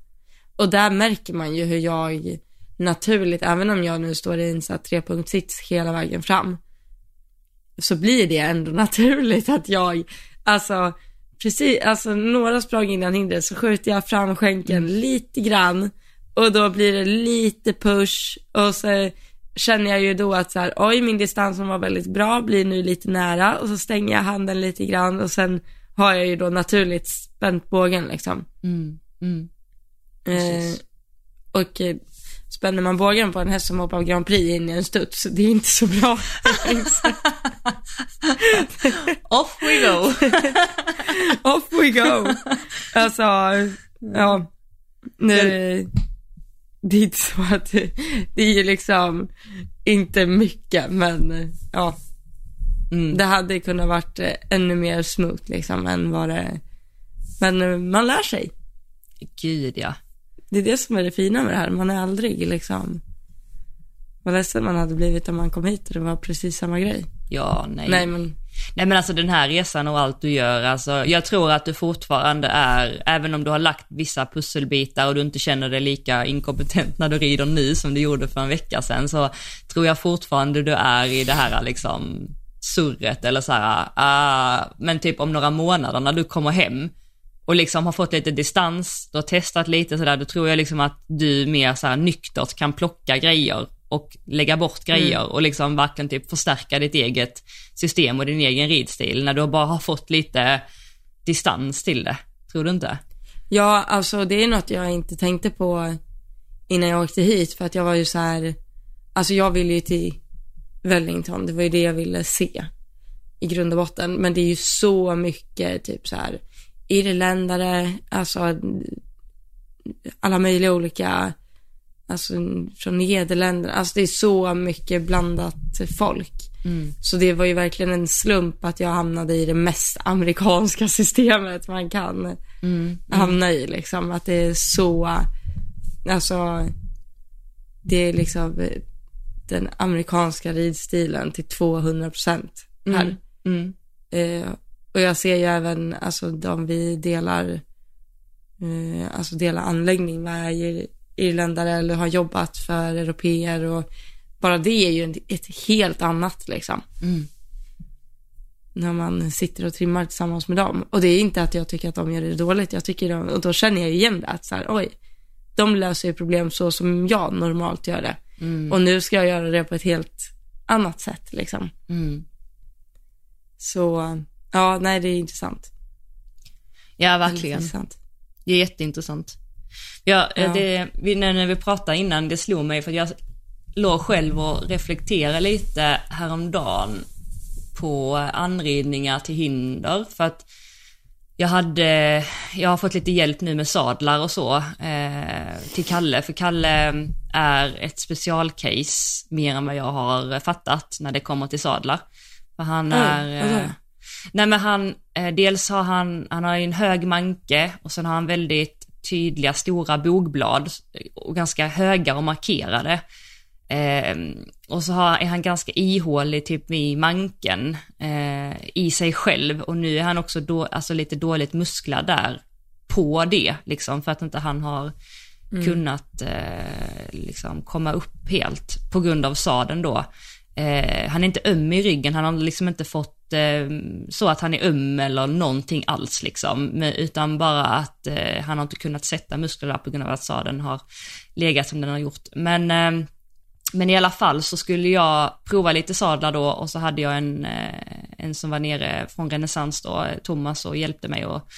Och där märker man ju hur jag naturligt, även om jag nu står i en så här trepunktssits hela vägen fram, så blir det ändå *laughs* naturligt att jag, alltså, precis, alltså några språng innan hindret så skjuter jag fram skänken mm. lite grann och då blir det lite push och så känner jag ju då att så här, oj min distans som var väldigt bra blir nu lite nära och så stänger jag handen lite grann och sen har jag ju då naturligt spänt bågen liksom. Mm. Mm. Eh, och spänner man bågen på en häst som hoppar Grand Prix in i en studs, det är inte så bra. *laughs* Off we go. *laughs* Off we go. Alltså, ja, nu, det är inte så att det, det är ju liksom inte mycket, men ja. Mm. Det hade kunnat varit ännu mer smooth liksom än vad det, men man lär sig. Gud ja. Det är det som är det fina med det här. Man är aldrig liksom, vad ledsen man hade blivit om man kom hit och det var precis samma grej. Ja, nej. Nej, men. Nej men alltså den här resan och allt du gör, alltså jag tror att du fortfarande är, även om du har lagt vissa pusselbitar och du inte känner dig lika inkompetent när du rider nu som du gjorde för en vecka sedan, så tror jag fortfarande du är i det här liksom surret eller så här, uh, men typ om några månader när du kommer hem och liksom har fått lite distans, du har testat lite sådär, då tror jag liksom att du mer så här nyktert kan plocka grejer och lägga bort grejer mm. och liksom verkligen typ förstärka ditt eget system och din egen ridstil när du bara har fått lite distans till det. Tror du inte? Ja, alltså det är något jag inte tänkte på innan jag åkte hit för att jag var ju så här, alltså jag ville ju till Wellington, det var ju det jag ville se i grund och botten, men det är ju så mycket typ så här irländare, alltså alla möjliga olika alltså från Nederländerna, alltså det är så mycket blandat folk. Mm. Så det var ju verkligen en slump att jag hamnade i det mest amerikanska *laughs* systemet man kan mm. Mm. hamna i liksom. Att det är så, alltså, det är liksom den amerikanska ridstilen till 200 procent här. Mm. Mm. Eh, och jag ser ju även, alltså de vi delar, eh, alltså delar anläggning med irländare eller har jobbat för europeer och bara det är ju ett helt annat liksom. Mm. När man sitter och trimmar tillsammans med dem. Och det är inte att jag tycker att de gör det dåligt, jag tycker de, och då känner jag igen det, att så här, oj, de löser ju problem så som jag normalt gör det. Mm. Och nu ska jag göra det på ett helt annat sätt liksom. Mm. Så, ja, nej det är intressant. Ja, verkligen. Det är jätteintressant. Ja, ja. Det, vi, när vi pratade innan, det slog mig för jag låg själv och reflekterade lite häromdagen på anridningar till hinder för att jag hade, jag har fått lite hjälp nu med sadlar och så eh, till Kalle, för Kalle är ett specialcase mer än vad jag har fattat när det kommer till sadlar. För han är, mm, eh, nej men han, eh, dels har han, han har en hög manke och sen har han väldigt tydliga stora bogblad och ganska höga och markerade. Eh, och så har, är han ganska ihålig typ i manken eh, i sig själv och nu är han också då, alltså lite dåligt musklad där på det liksom för att inte han har mm. kunnat eh, liksom komma upp helt på grund av saden då. Eh, han är inte öm i ryggen, han har liksom inte fått eh, så att han är öm eller någonting alls liksom, utan bara att eh, han har inte kunnat sätta musklerna på grund av att sadeln har legat som den har gjort. Men, eh, men i alla fall så skulle jag prova lite sadlar då och så hade jag en, eh, en som var nere från renässans då, Thomas, och hjälpte mig och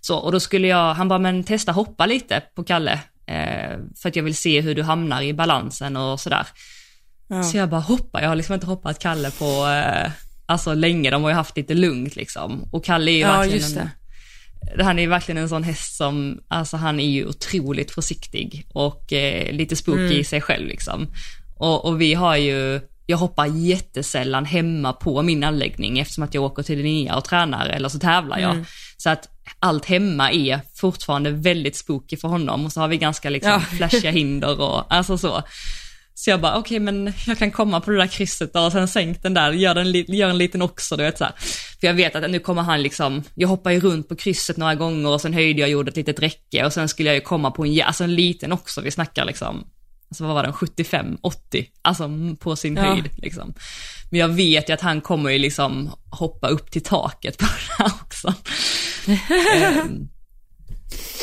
så. Och då skulle jag, han bara, men testa hoppa lite på Kalle, eh, för att jag vill se hur du hamnar i balansen och sådär. Ja. Så jag bara hoppar, jag har liksom inte hoppat Kalle på, eh, alltså länge, de har ju haft lite lugnt liksom. Och Kalle är ju ja, verkligen just en, han är verkligen en sån häst som, alltså han är ju otroligt försiktig och eh, lite spooky mm. i sig själv liksom. Och, och, vi har ju, jag hoppar jättesällan hemma på min anläggning eftersom att jag åker till det nya och tränar eller så tävlar jag. Mm. Så att allt hemma är fortfarande väldigt spooky för honom och så har vi ganska liksom ja. flashiga hinder och alltså så. Så jag bara, okej okay, men jag kan komma på det där krysset då och sen sänk den där, gör, den, gör en liten också, du vet så här. För jag vet att nu kommer han liksom, jag hoppar ju runt på krysset några gånger och sen höjde jag och gjorde ett litet räcke och sen skulle jag ju komma på en, alltså en liten också, vi snackar liksom, alltså vad var den, 75, 80, alltså på sin ja. höjd liksom. Men jag vet ju att han kommer ju liksom hoppa upp till taket på det här också. um, *laughs*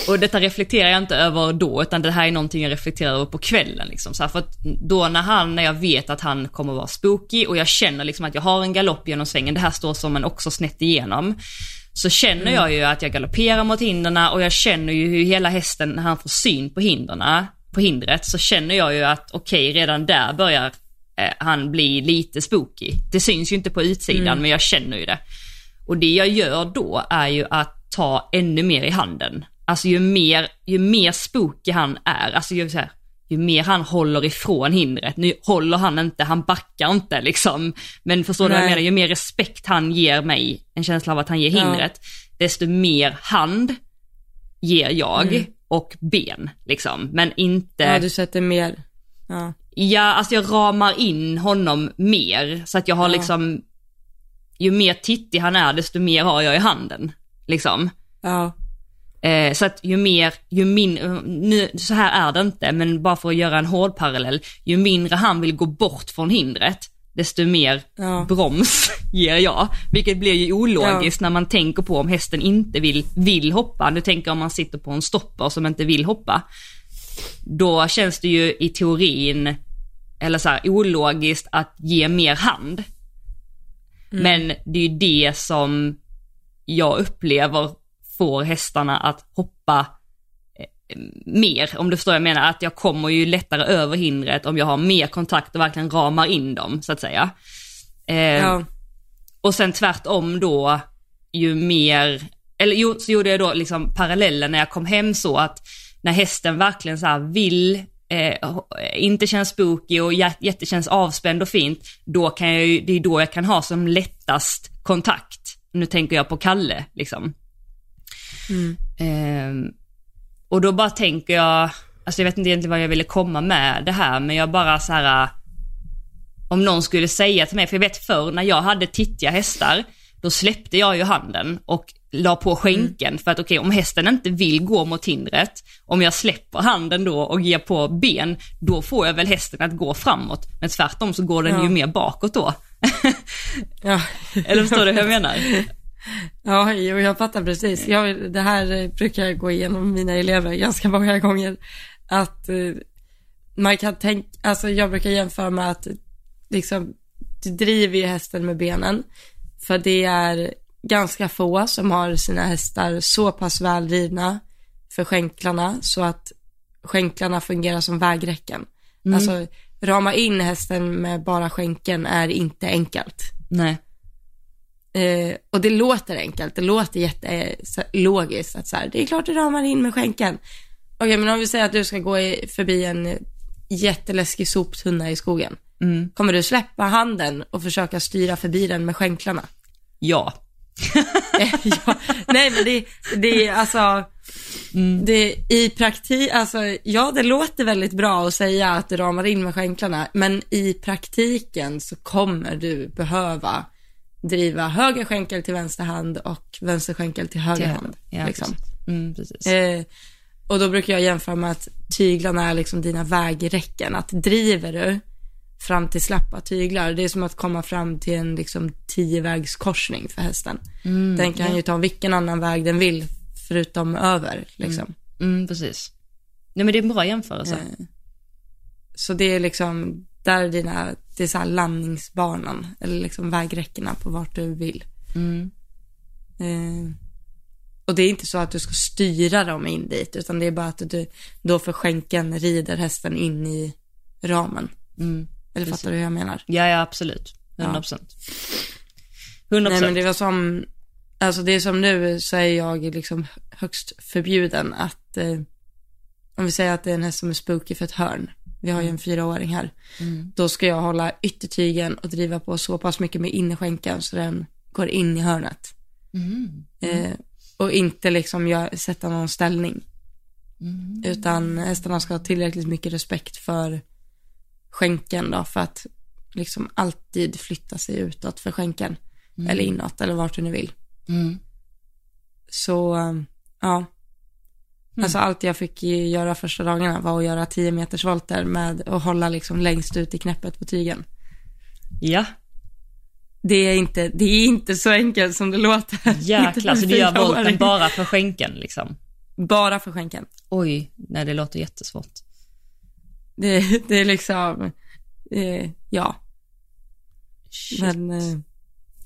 Och detta reflekterar jag inte över då, utan det här är någonting jag reflekterar över på kvällen. Liksom. Så här, för att då när han, när jag vet att han kommer vara spooky och jag känner liksom att jag har en galopp genom svängen, det här står som en också snett igenom. Så känner jag ju att jag galopperar mot hindren och jag känner ju hur hela hästen, när han får syn på hindren, på hindret, så känner jag ju att okej, okay, redan där börjar eh, han bli lite spooky. Det syns ju inte på utsidan, mm. men jag känner ju det. Och det jag gör då är ju att ta ännu mer i handen. Alltså ju mer, ju mer spooky han är, alltså ju, så här, ju mer han håller ifrån hindret, nu håller han inte, han backar inte liksom. Men förstår du vad jag menar? Ju mer respekt han ger mig, en känsla av att han ger hindret, ja. desto mer hand ger jag mm. och ben liksom. Men inte... Ja, du sätter mer. Ja. Ja, alltså jag ramar in honom mer så att jag har ja. liksom ju mer tittig han är, desto mer har jag i handen. Liksom. Ja. Eh, så att ju mer, ju mindre, nu, så här är det inte, men bara för att göra en hård parallell, ju mindre han vill gå bort från hindret, desto mer Ja. broms *laughs* ger jag. Vilket blir ju ologiskt när man tänker på om hästen inte vill, vill hoppa. Nu tänker jag om man sitter på en stopper som inte vill hoppa. Då känns det ju i teorin, eller så här, ologiskt att ge mer hand. Men det är ju det som jag upplever får hästarna att hoppa eh, mer, om du förstår vad jag menar, att jag kommer ju lättare över hindret om jag har mer kontakt och verkligen ramar in dem, så att säga. Eh, Ja. Och sen tvärtom då, ju mer, eller jo, så gjorde jag då liksom parallellen när jag kom hem så att när hästen verkligen så vill, eh, inte känns spooky och jä- jättekänns avspänd och fint, då kan jag ju, det är då jag kan ha som lättast kontakt. Nu tänker jag på Kalle liksom. Ehm, och då bara tänker jag, alltså jag vet inte egentligen vad jag ville komma med det här, men jag bara så här om någon skulle säga till mig, för jag vet förr när jag hade tittiga hästar, då släppte jag ju handen och la på skänken för att okej, om hästen inte vill gå mot hindret, om jag släpper handen då och ger på ben, då får jag väl hästen att gå framåt. Men tvärtom så går den Ja. ju mer bakåt då. Ja. *laughs* Eller förstår du hur jag *laughs* menar? *laughs* Ja, jo, jag fattar precis. Jag, det här brukar jag gå igenom med mina elever ganska många gånger. Att eh, man kan tänka, alltså jag brukar jämföra med att liksom, du driver ju hästen med benen. För det är ganska få som har sina hästar så pass väl drivna för skänklarna så att skänklarna fungerar som vägräcken. Alltså rama in hästen med bara skänken är inte enkelt. Nej. Eh, och det låter enkelt, det låter jättelogiskt att så här, det är klart du ramar in med skänken. Okej, men om vi säger att du ska gå i, förbi en eh, jätteläskig soptunna i skogen. Mm. Kommer du släppa handen och försöka styra förbi den med skänklarna? Ja. *laughs* Eh, ja, nej men det, det är alltså, det i praktik, alltså ja det låter väldigt bra att säga att du ramar in med skänklarna, men i praktiken så kommer du behöva driva höger skänkel till vänster hand och vänster skänkel till höger hand. Ja, liksom. precis. Mm, precis. Eh, och då brukar jag jämföra med att tyglarna är liksom dina vägräcken. Att driver du fram till slappa tyglar, det är som att komma fram till en liksom tiovägskorsning för hästen. den kan ju ta vilken annan väg den vill, förutom över liksom. Mm, precis. Nej men det är en bra jämförelse. Eh, Så det är liksom, där är dina, det är så här landningsbanan, eller liksom vägräckena på vart du vill. Mm. Eh, och det är inte så att du ska styra dem in dit, utan det är bara att du då för skänken rider hästen in i ramen. Mm. Eller fattar du hur jag menar? Ja, ja absolut. 100 procent. 100 Nej men det var som, alltså det är som nu så är jag liksom högst förbjuden att, eh, om vi säger att det är en häst som är spooky för ett hörn, vi har ju en fyraåring här, då ska jag hålla yttertygen och driva på så pass mycket med innerskänken så den går in i hörnet. Mm. Eh, och inte liksom gör, sätta någon ställning. Utan hästarna ska ha tillräckligt mycket respekt för skänken då, för att liksom alltid flytta sig utåt för skänken. Eller inåt, eller vart du nu vill. Mm. Så, um, ja. Alltså allt jag fick göra första dagarna var att göra 10 meters volter med att hålla liksom längst ut i knäppet på tygen. Ja, Det är inte, det är inte så enkelt som det låter. Jäklar. Så du gör *laughs* volten bara för skänken liksom? Bara för skänken. Oj, nej det låter jättesvårt. Det, det är liksom, eh, ja. Shit. Men, eh,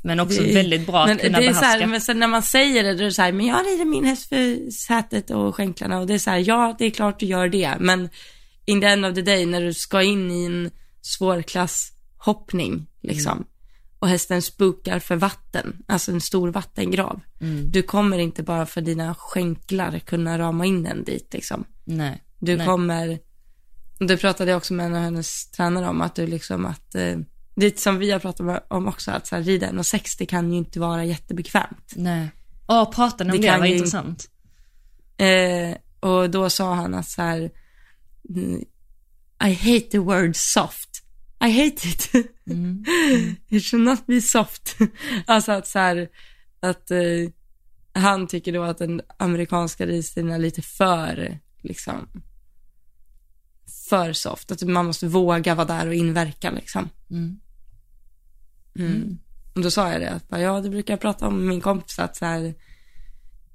Men också det- väldigt bra att kunna det är så behärska. här, men sen när man säger det, då är det så här, men jag rider min häst för sätet och skänklarna och det är så här, ja det är klart du gör det, men in the end of the day när du ska in i en svårklasshoppning liksom, och hästen spukar för vatten, alltså en stor vattengrav, Mm. du kommer inte bara för dina skänklar kunna rama in den dit liksom. Nej. Du Nej. kommer, det pratade jag också med en av hennes tränare om, att du liksom att, eh, det som vi har pratat om också, att så här, rida 1,60 kan ju inte vara jättebekvämt. Nej. Åh, prata om Det det, vad ju- intressant. Eh, och då sa han att så här, mm, I hate the word soft. I hate it. Mm. *laughs* It should not be soft. *laughs* alltså att så här, att eh, han tycker då att den amerikanska ridstilen är lite för, liksom, för soft. Att man måste våga vara där och inverka liksom. Mm. Mm. Och då sa jag det, att bara, ja, det brukar jag prata om med min kompis, att så här,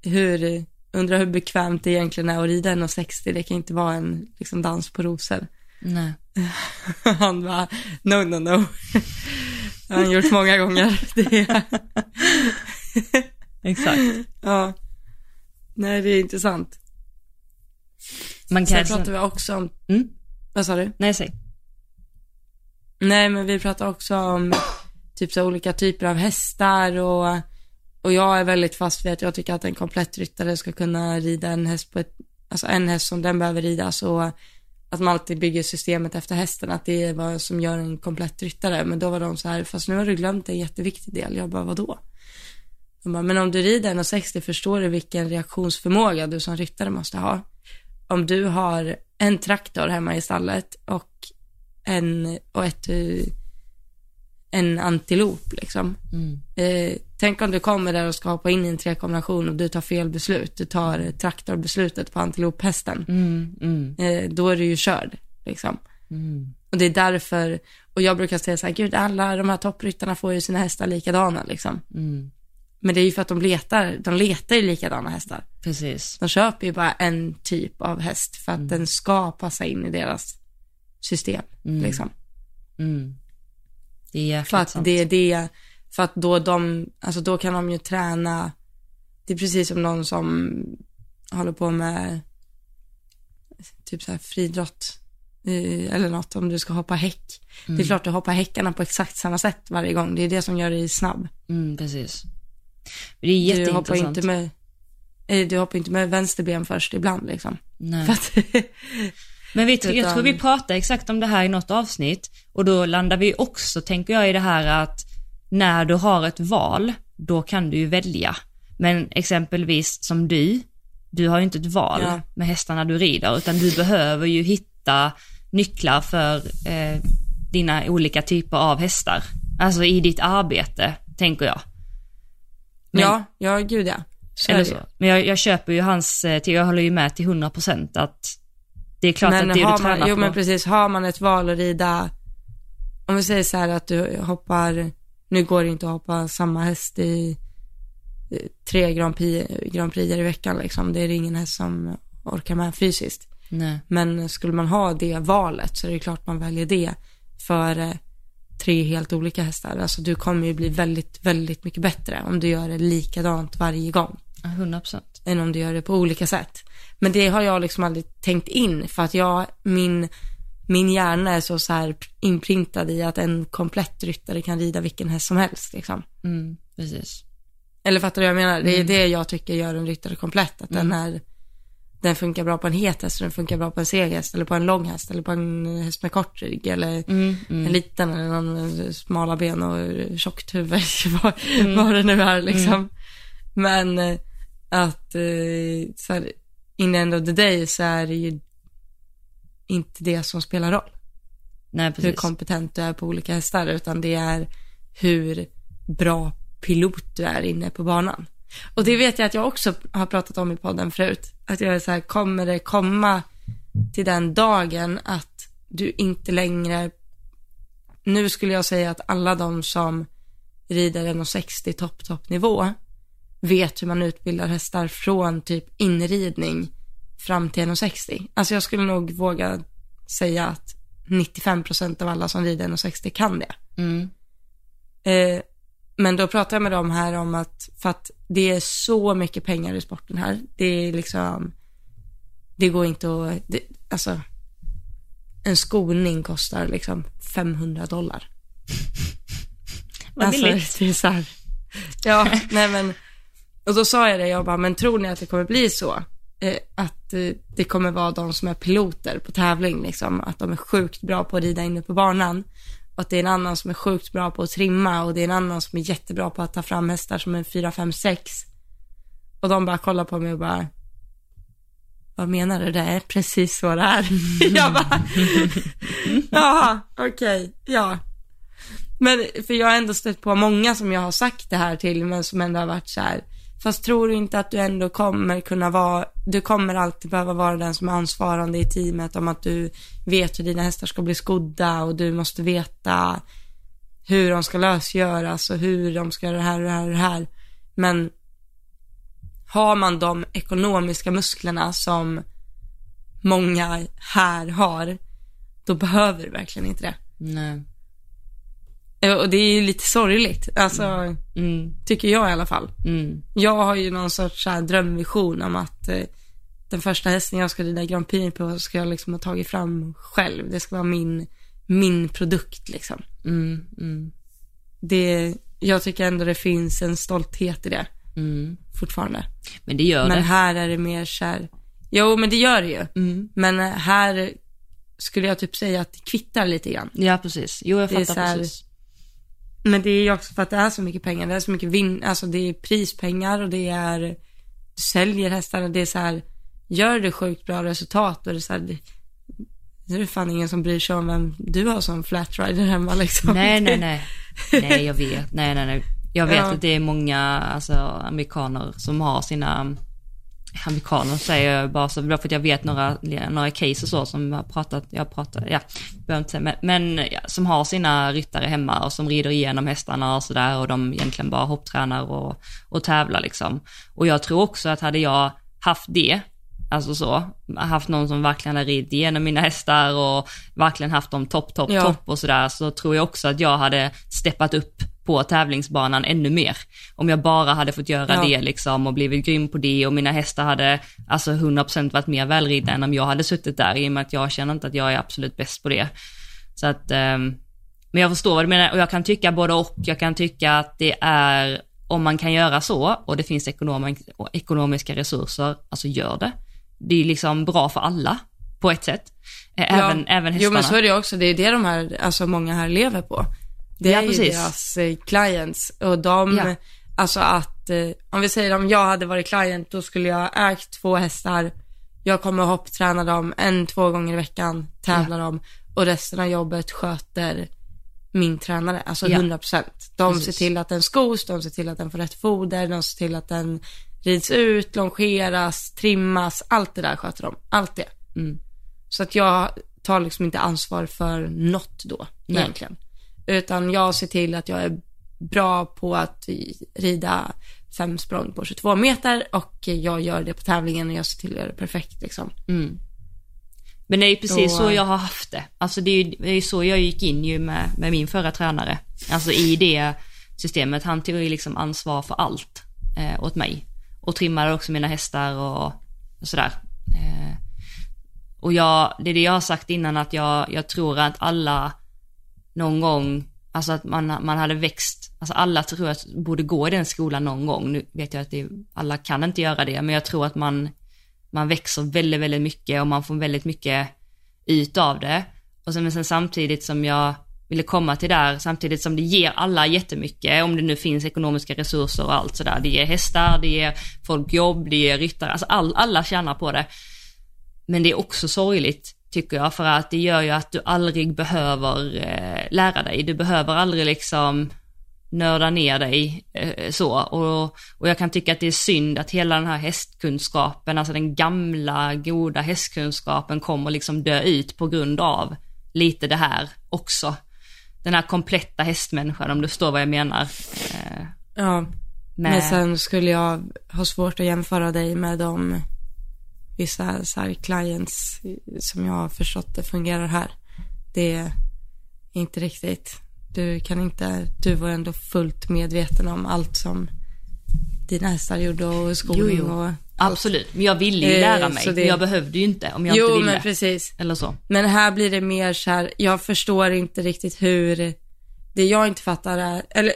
hur, undrar hur bekvämt det egentligen är att rida en 60, det kan inte vara en liksom, dans på rosor. Nej. *laughs* Han bara, no, no, no. *laughs* Det har han gjort många gånger. *laughs* Det, Exakt. ja. Nej, det är intressant. Man Sen kan... pratar vi också om, Mm. vad sa du? Nej, säg. Nej, men vi pratar också om typ så olika typer av hästar och, och jag är väldigt fast vid att jag tycker att en komplett ryttare ska kunna rida en häst på ett, alltså en häst som den behöver ridas och att man alltid bygger systemet efter hästen, att det är vad som gör en komplett ryttare. Men då var de så här, fast nu har du glömt en jätteviktig del. Jag bara, vadå? De bara, men om du rider 1,60 förstår du vilken reaktionsförmåga du som ryttare måste ha. Om du har en traktor hemma i stallet och en, och ett, en antilop liksom. Mm. Eh, tänk om du kommer där och ska hoppa in i en trekombination och du tar fel beslut. Du tar eh, traktorbeslutet på antilophästen. Mm. Mm. Eh, då är du ju körd liksom. Mm. Och det är därför, och jag brukar säga så här, gud alla de här toppryttarna får ju sina hästar likadana liksom. Mm. Men det är ju för att de letar, de letar ju likadana hästar. Precis. De köper ju bara en typ av häst för att den ska passa in i deras system Mm. liksom. Mm. Det är jäkligt För att sant. det är det, för att då de, alltså då kan de ju träna, det är precis som någon som håller på med typ så här friidrott eh, eller något om du ska hoppa häck. Det är klart du hoppar häckarna på exakt samma sätt varje gång. Det är det som gör dig snabb. Mm, precis. Det är Du hoppar jätteintressant. inte med, eh, du hoppar inte med vänster ben först ibland liksom. Nej. Att, Men vi, jag Utan- tror vi pratade exakt om det här i något avsnitt och då landar vi också, tänker jag, i det här att när du har ett val, då kan du ju välja. Men exempelvis som du, du har ju inte ett val Ja. med hästarna du rider, utan du behöver ju hitta nycklar för eh, dina olika typer av hästar. Alltså i ditt arbete, tänker jag. Men- ja, ja gud ja. Så är Eller det så. Men jag, jag köper ju hans, eh, till, jag håller ju med till 100% att det är klart Men att det har du tränar man, jo på. men precis, har man ett val att rida, om vi säger så här att du hoppar, nu går det inte att hoppa samma häst i tre Grand Prix, Grand Prix i veckan liksom, det är ingen häst som orkar med fysiskt. Nej. Men skulle man ha det valet så är det klart man väljer det för eh, tre helt olika hästar. Alltså du kommer ju bli väldigt, väldigt mycket bättre om du gör det likadant varje gång Ja, 100%. än om du gör det på olika sätt. Men det har jag liksom aldrig tänkt in för att jag, min, min hjärna är så, så här inprintad i att en komplett ryttare kan rida vilken häst som helst liksom. Mm, precis. Eller fattar du vad jag menar? Det är det jag tycker gör en ryttare komplett, att den Mm. är den funkar bra på en het häst, den funkar bra på en seg häst, eller på en lång häst, eller på en häst med kort rygg, eller Mm, mm. en liten, eller någon med smala ben och tjockt huvud, *laughs* vad, Mm. vad det nu är liksom. Men eh, att, eh, så här, in the end of the day så är det ju inte det som spelar roll. Nej, Hur precis. kompetent du är på olika hästar, utan det är hur bra pilot du är inne på banan. Och det vet jag att jag också har pratat om i podden förut. Att jag är så här, kommer det komma till den dagen att du inte längre, nu skulle jag säga att alla de som rider 1,60 topp, toppnivå vet hur man utbildar hästar från typ inridning fram till 1,60. Alltså jag skulle nog våga säga att 95% av alla som rider 1,60 kan det. Mm. Eh, men då pratar jag med dem här om att, för att det är så mycket pengar i sporten här. Det är liksom, det går inte att, det, alltså, en skoning kostar liksom 500 dollar. *laughs* Vad alltså, billigt. det är så här, *laughs* ja, nej men, och då sa jag det, jag bara, men tror ni att det kommer bli så? Eh, att eh, det kommer vara de som är piloter på tävling, liksom, att de är sjukt bra på att rida inne på banan. Och att det är en annan som är sjukt bra på att trimma och det är en annan som är jättebra på att ta fram hästar som är 4, 5, 6. Och de bara kollar på mig och bara, vad menar du? Det är precis så det är. *laughs* jag bara, *laughs* ja, okej, okay, ja. Men, för jag har ändå stött på många som jag har sagt det här till, men som ändå har varit så här, fast tror du inte att du ändå kommer kunna vara, du kommer alltid behöva vara den som är ansvarande i teamet om att du vet hur dina hästar ska bli skodda och du måste veta hur de ska lösgöras och hur de ska göra det här och det här och det här. Men har man de ekonomiska musklerna som många här har, då behöver du verkligen inte det. Nej. Och det är ju lite sorgligt, alltså, mm. mm. tycker jag i alla fall. Mm. Jag har ju någon sorts här drömvision om att eh, den första hästen jag ska rida Grand Prix på ska jag liksom ha tagit fram själv. Det ska vara min, min produkt liksom. Mm. mm. Det, jag tycker ändå det finns en stolthet i det. Mm. Fortfarande. Men det gör men det. Men här är det mer så här, jo men det gör det ju. Mm. Men här skulle jag typ säga att det kvittar lite grann. Ja, precis. Jo, jag fattar här, precis. Men det är ju också för att det är så mycket pengar. Det är så mycket vinn, alltså det är prispengar och det är, du säljer hästarna. Det är så här, gör det sjukt bra resultat och det är så här, det, det är fan ingen som bryr sig om vem du har som flatrider hemma liksom. Nej, nej, *laughs* nej. Nej, jag vet. Nej, nej, nej. Jag vet ja. att det är många alltså, amerikaner som har sina amerikaner säger jag bara så, för att jag vet några, några case och så som har pratat, jag pratar, ja, behöver inte men, men ja, som har sina ryttare hemma och som rider igenom hästarna och sådär och de egentligen bara hopptränar och, och tävlar liksom. Och jag tror också att hade jag haft det, alltså så, haft någon som verkligen har ridit igenom mina hästar och verkligen haft dem topp, topp, ja. topp och sådär, så tror jag också att jag hade steppat upp på tävlingsbanan ännu mer. Om jag bara hade fått göra ja. det liksom och blivit grym på det och mina hästar hade alltså 100% varit mer välridna än om jag hade suttit där i och med att jag känner inte att jag är absolut bäst på det. Så att, um, men jag förstår vad du menar och jag kan tycka både och. Jag kan tycka att det är, om man kan göra så och det finns ekonom ekonomiska resurser, alltså gör det. Det är liksom bra för alla på ett sätt. Även, ja. även hästarna. Jo men så är det också, det är det de här, alltså många här lever på. Det ja, är precis. ju deras eh, clients och de, ja. alltså att, eh, om vi säger om jag hade varit client, då skulle jag ägt två hästar, jag kommer hoppträna dem en, två gånger i veckan, tävla ja. dem och resten av jobbet sköter min tränare, alltså ja. 100%. De Precis. ser till att den skos, de ser till att den får rätt foder, de ser till att den rids ut, longeras, trimmas, allt det där sköter de. Allt det. Mm. Så att jag tar liksom inte ansvar för något då, Nej. egentligen. Utan jag ser till att jag är bra på att rida fem språng på 22 meter och jag gör det på tävlingen och jag ser till att göra det perfekt liksom. Mm. Men det är ju precis och, så jag har haft det. Alltså det är ju, det är ju så jag gick in ju med, med min förra tränare. Alltså i det systemet. Han tog ju liksom ansvar för allt eh, åt mig. Och trimmade också mina hästar och, och sådär. Eh, och jag, det är det jag har sagt innan att jag, jag tror att alla någon gång, alltså att man, man hade växt, alltså alla tror jag borde gå i den skolan någon gång. Nu vet jag att det, alla kan inte göra det, men jag tror att man, man växer väldigt, väldigt mycket och man får väldigt mycket ut av det. Och sen, men sen samtidigt som jag ville komma till där, samtidigt som det ger alla jättemycket, om det nu finns ekonomiska resurser och allt sådär. Det ger hästar, det ger folk jobb, det ger ryttare, alltså all, alla tjänar på det. Men det är också sorgligt tycker jag, för att det gör ju att du aldrig behöver eh, lära dig. Du behöver aldrig liksom nörda ner dig eh, så. Och, och jag kan tycka att det är synd att hela den här hästkunskapen, alltså den gamla goda hästkunskapen kommer liksom dö ut på grund av lite det här också. Den här kompletta hästmänniskan, om du förstår vad jag menar. Eh, ja, med... men sen skulle jag ha svårt att jämföra dig med de vissa så här clients som jag har förstått det fungerar här. Det är inte riktigt. Du kan inte, du var ändå fullt medveten om allt som dina hästar gjorde och skolning och Absolut, men jag ville ju lära mig. Det... Jag behövde ju inte om jag jo, inte ville. Jo, men precis. Eller så. Men här blir det mer så här, jag förstår inte riktigt hur, det jag inte fattar är, eller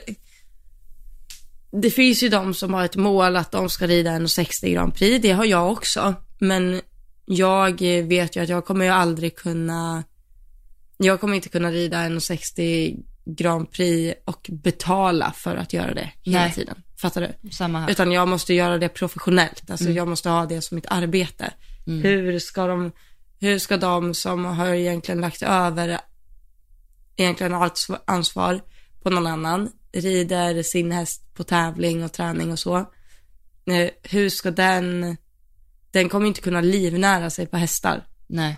det finns ju de som har ett mål att de ska rida en 60 Grand Prix, det har jag också. Men jag vet ju att jag kommer ju aldrig kunna, jag kommer inte kunna rida en 60 Grand Prix och betala för att göra det hela Nej. tiden. Fattar du? Samma här. Utan jag måste göra det professionellt, alltså mm. jag måste ha det som mitt arbete. Mm. Hur ska de, hur ska de som har egentligen lagt över egentligen allt sv- ansvar på någon annan, rider sin häst på tävling och träning och så. Eh, hur ska den, den kommer inte kunna livnära sig på hästar. Nej.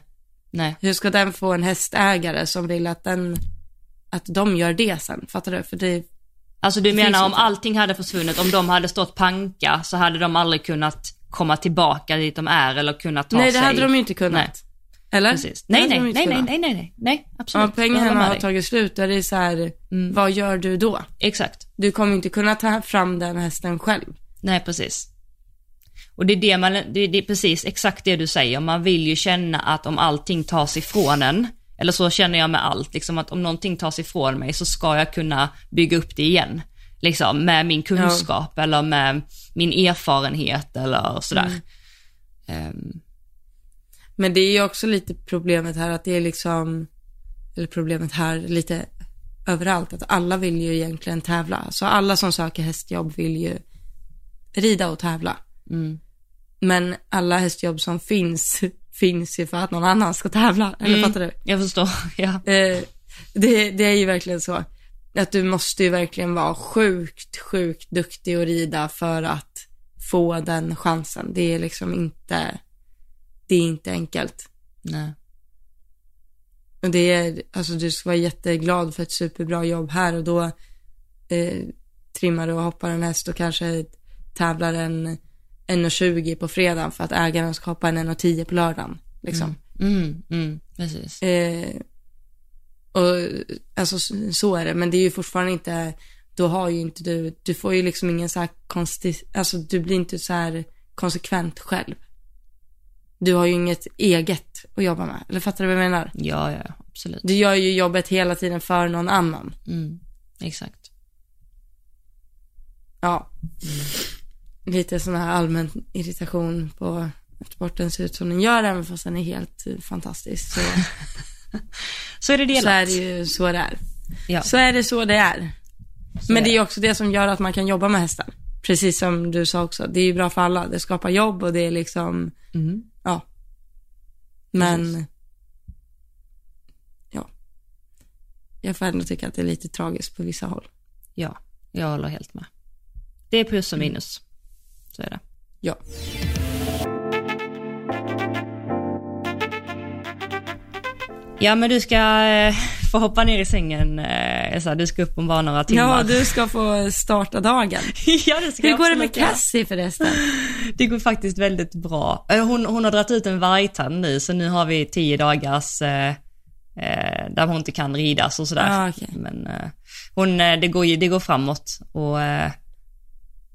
Nej. Hur ska den få en hästägare som vill att den, att de gör det sen? Fattar du? För det, Alltså du menar om allting hade försvunnit, om de hade stått panka så hade de aldrig kunnat komma tillbaka dit de är eller kunnat ta nej det sig. hade de ju inte kunnat. Eller? Precis. Nej, nej, nej, nej, nej, nej, nej, nej, Om absolut. Håller pengarna har tagit slut, då är det så här, Mm. vad gör du då? Exakt. Du kommer inte kunna ta fram den hästen själv. Nej, precis. Och det är det man, det det är precis exakt det du säger. Man vill ju känna att om allting tas ifrån en, eller så känner jag med allt, liksom att om någonting tas ifrån mig så ska jag kunna bygga upp det igen. Liksom med min kunskap eller med min erfarenhet eller sådär. Ehm, Men det är ju också lite problemet här att det är liksom, eller problemet här lite överallt, att alla vill ju egentligen tävla. Så alla som söker hästjobb vill ju rida och tävla. mm. Men alla hästjobb som finns, *laughs* finns ju för att någon annan ska tävla. Eller Mm. fattar du? Jag förstår, *laughs* ja. Eh, det, det är ju verkligen så. Att du måste ju verkligen vara sjukt, sjukt duktig att rida för att få den chansen. Det är liksom inte, det är inte enkelt. Nej. Och det är, alltså du ska vara jätteglad för ett superbra jobb här och då eh, trimmar du och hoppar en häst och kanske tävlar en 1,20 på fredagen för att ägaren ska hoppa en 1,10 på lördagen. Liksom. Mm, mm, precis. Eh, och alltså så är det, men det är ju fortfarande inte, då har ju inte du, du får ju liksom ingen så här konstig, alltså du blir inte så här konsekvent själv. Du har ju inget eget att jobba med, eller fattar du vad jag menar? Ja, ja, absolut. Du gör ju jobbet hela tiden för någon annan. Mm, exakt. Ja. Lite sån här allmän irritation på att sporten ser ut som den gör, även fast den är helt fantastisk. Så, *laughs* Så är det delat. så är det ju så det är. Ja. Så är det så det är. Så Men det är också det som gör att man kan jobba med hästar. Precis som du sa också. Det är ju bra för alla. Det skapar jobb och det är liksom, Mm. ja. Men, Precis. ja. Jag får ändå tycka att det är lite tragiskt på vissa håll. Ja, jag håller helt med. Det är plus och minus. Så är det. Ja. Ja, men du ska eh, få hoppa ner i sängen, eh, Elsa. Du ska upp om bara några timmar. Ja, du ska få starta dagen. *laughs* ja, det ska Hur går det med. Cassie förresten? *laughs* Det går faktiskt väldigt bra. Eh, Hon, hon har dragit ut en vargtand nu, så nu har vi tio dagars eh, där hon inte kan ridas och sådär. Ah, okej. Men eh, hon, det går det går framåt och eh,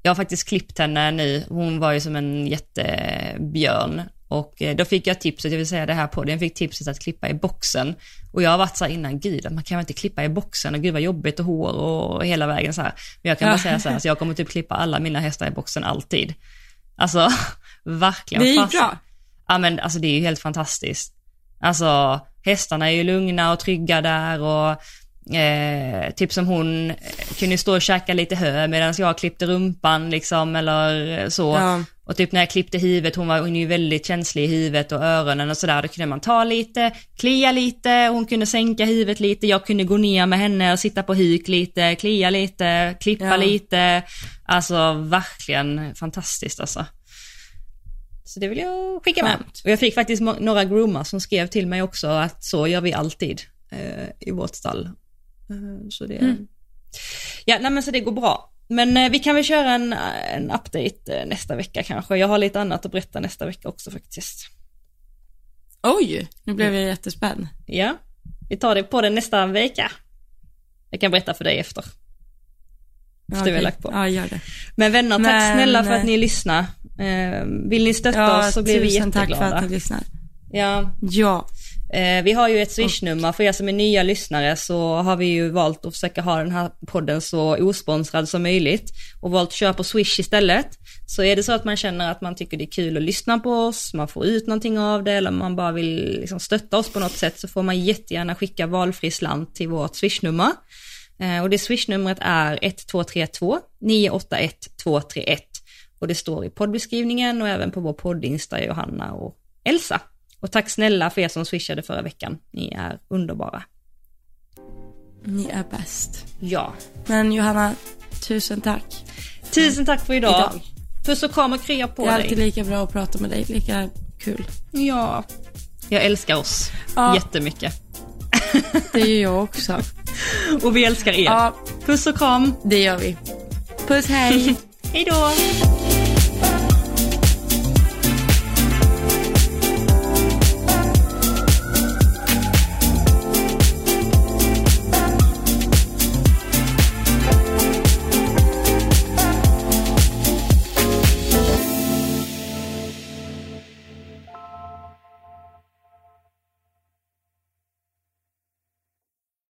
jag har faktiskt klippt henne nu. Hon var ju som en jättebjörn och eh, då fick jag tipset, jag vill säga det här på den fick tipset att klippa i boxen. Och jag har varit så här innan, gud, man kan väl inte klippa i boxen och gud vad jobbigt och hår och hela vägen så här. Men jag kan bara Ja. säga så här, så jag kommer typ klippa alla mina hästar i boxen alltid. Alltså, *laughs* verkligen. Det gick bra. Ja men alltså det är ju helt fantastiskt. Alltså hästarna är ju lugna och trygga där och eh, typ som hon eh, kunde stå och käka lite hö medan jag klippte rumpan liksom eller så. Ja. Och typ när jag klippte huvudet, hon var hon är ju väldigt känslig i huvudet och öronen och sådär, då kunde man ta lite, klia lite, hon kunde sänka huvudet lite, jag kunde gå ner med henne och sitta på huk lite, klia lite, klippa Ja. lite. Alltså verkligen fantastiskt alltså. Så det vill jag skicka med. Skönt. Och jag fick faktiskt några groomar som skrev till mig också att så gör vi alltid eh, i vårt stall. Eh, så det, Mm. ja nej men så det går bra. Men eh, vi kan väl köra en, en update eh, nästa vecka kanske. Jag har lite annat att berätta nästa vecka också faktiskt. Oj, nu blev jag jättespänd. Ja, vi tar det på den nästa vecka. Jag kan berätta för dig efter. Efter vi har lagt på. Ja, gör det. Men vänner, tack Men- snälla för att ni lyssnar. Vill ni stötta Ja, oss så blir vi tusen tack jätteglada. för att ni lyssnar. Ja, Ja, Eh, vi har ju ett swishnummer, för er som är nya lyssnare så har vi ju valt att försöka ha den här podden så osponsrad som möjligt och valt att köra på swish istället. Så är det så att man känner att man tycker det är kul att lyssna på oss, man får ut någonting av det eller man bara vill liksom stötta oss på något sätt så får man jättegärna skicka valfri slant till vårt swishnummer. Eh, och det swishnumret är 1232 981 231 och det står i poddbeskrivningen och även på vår poddinsta Johanna och Elsa. Och tack snälla för er som swishade förra veckan. Ni är underbara. Ni är bäst. Ja. Men Johanna, tusen tack. Tusen tack för idag. Idag. Puss och kram och krya på Det är dig. alltid lika bra att prata med dig, lika kul. Ja. Jag älskar oss Ja. jättemycket. Det gör jag också. *laughs* Och vi älskar er. Ja, Puss och kram. det gör vi. Puss, hej. *laughs* Hej då.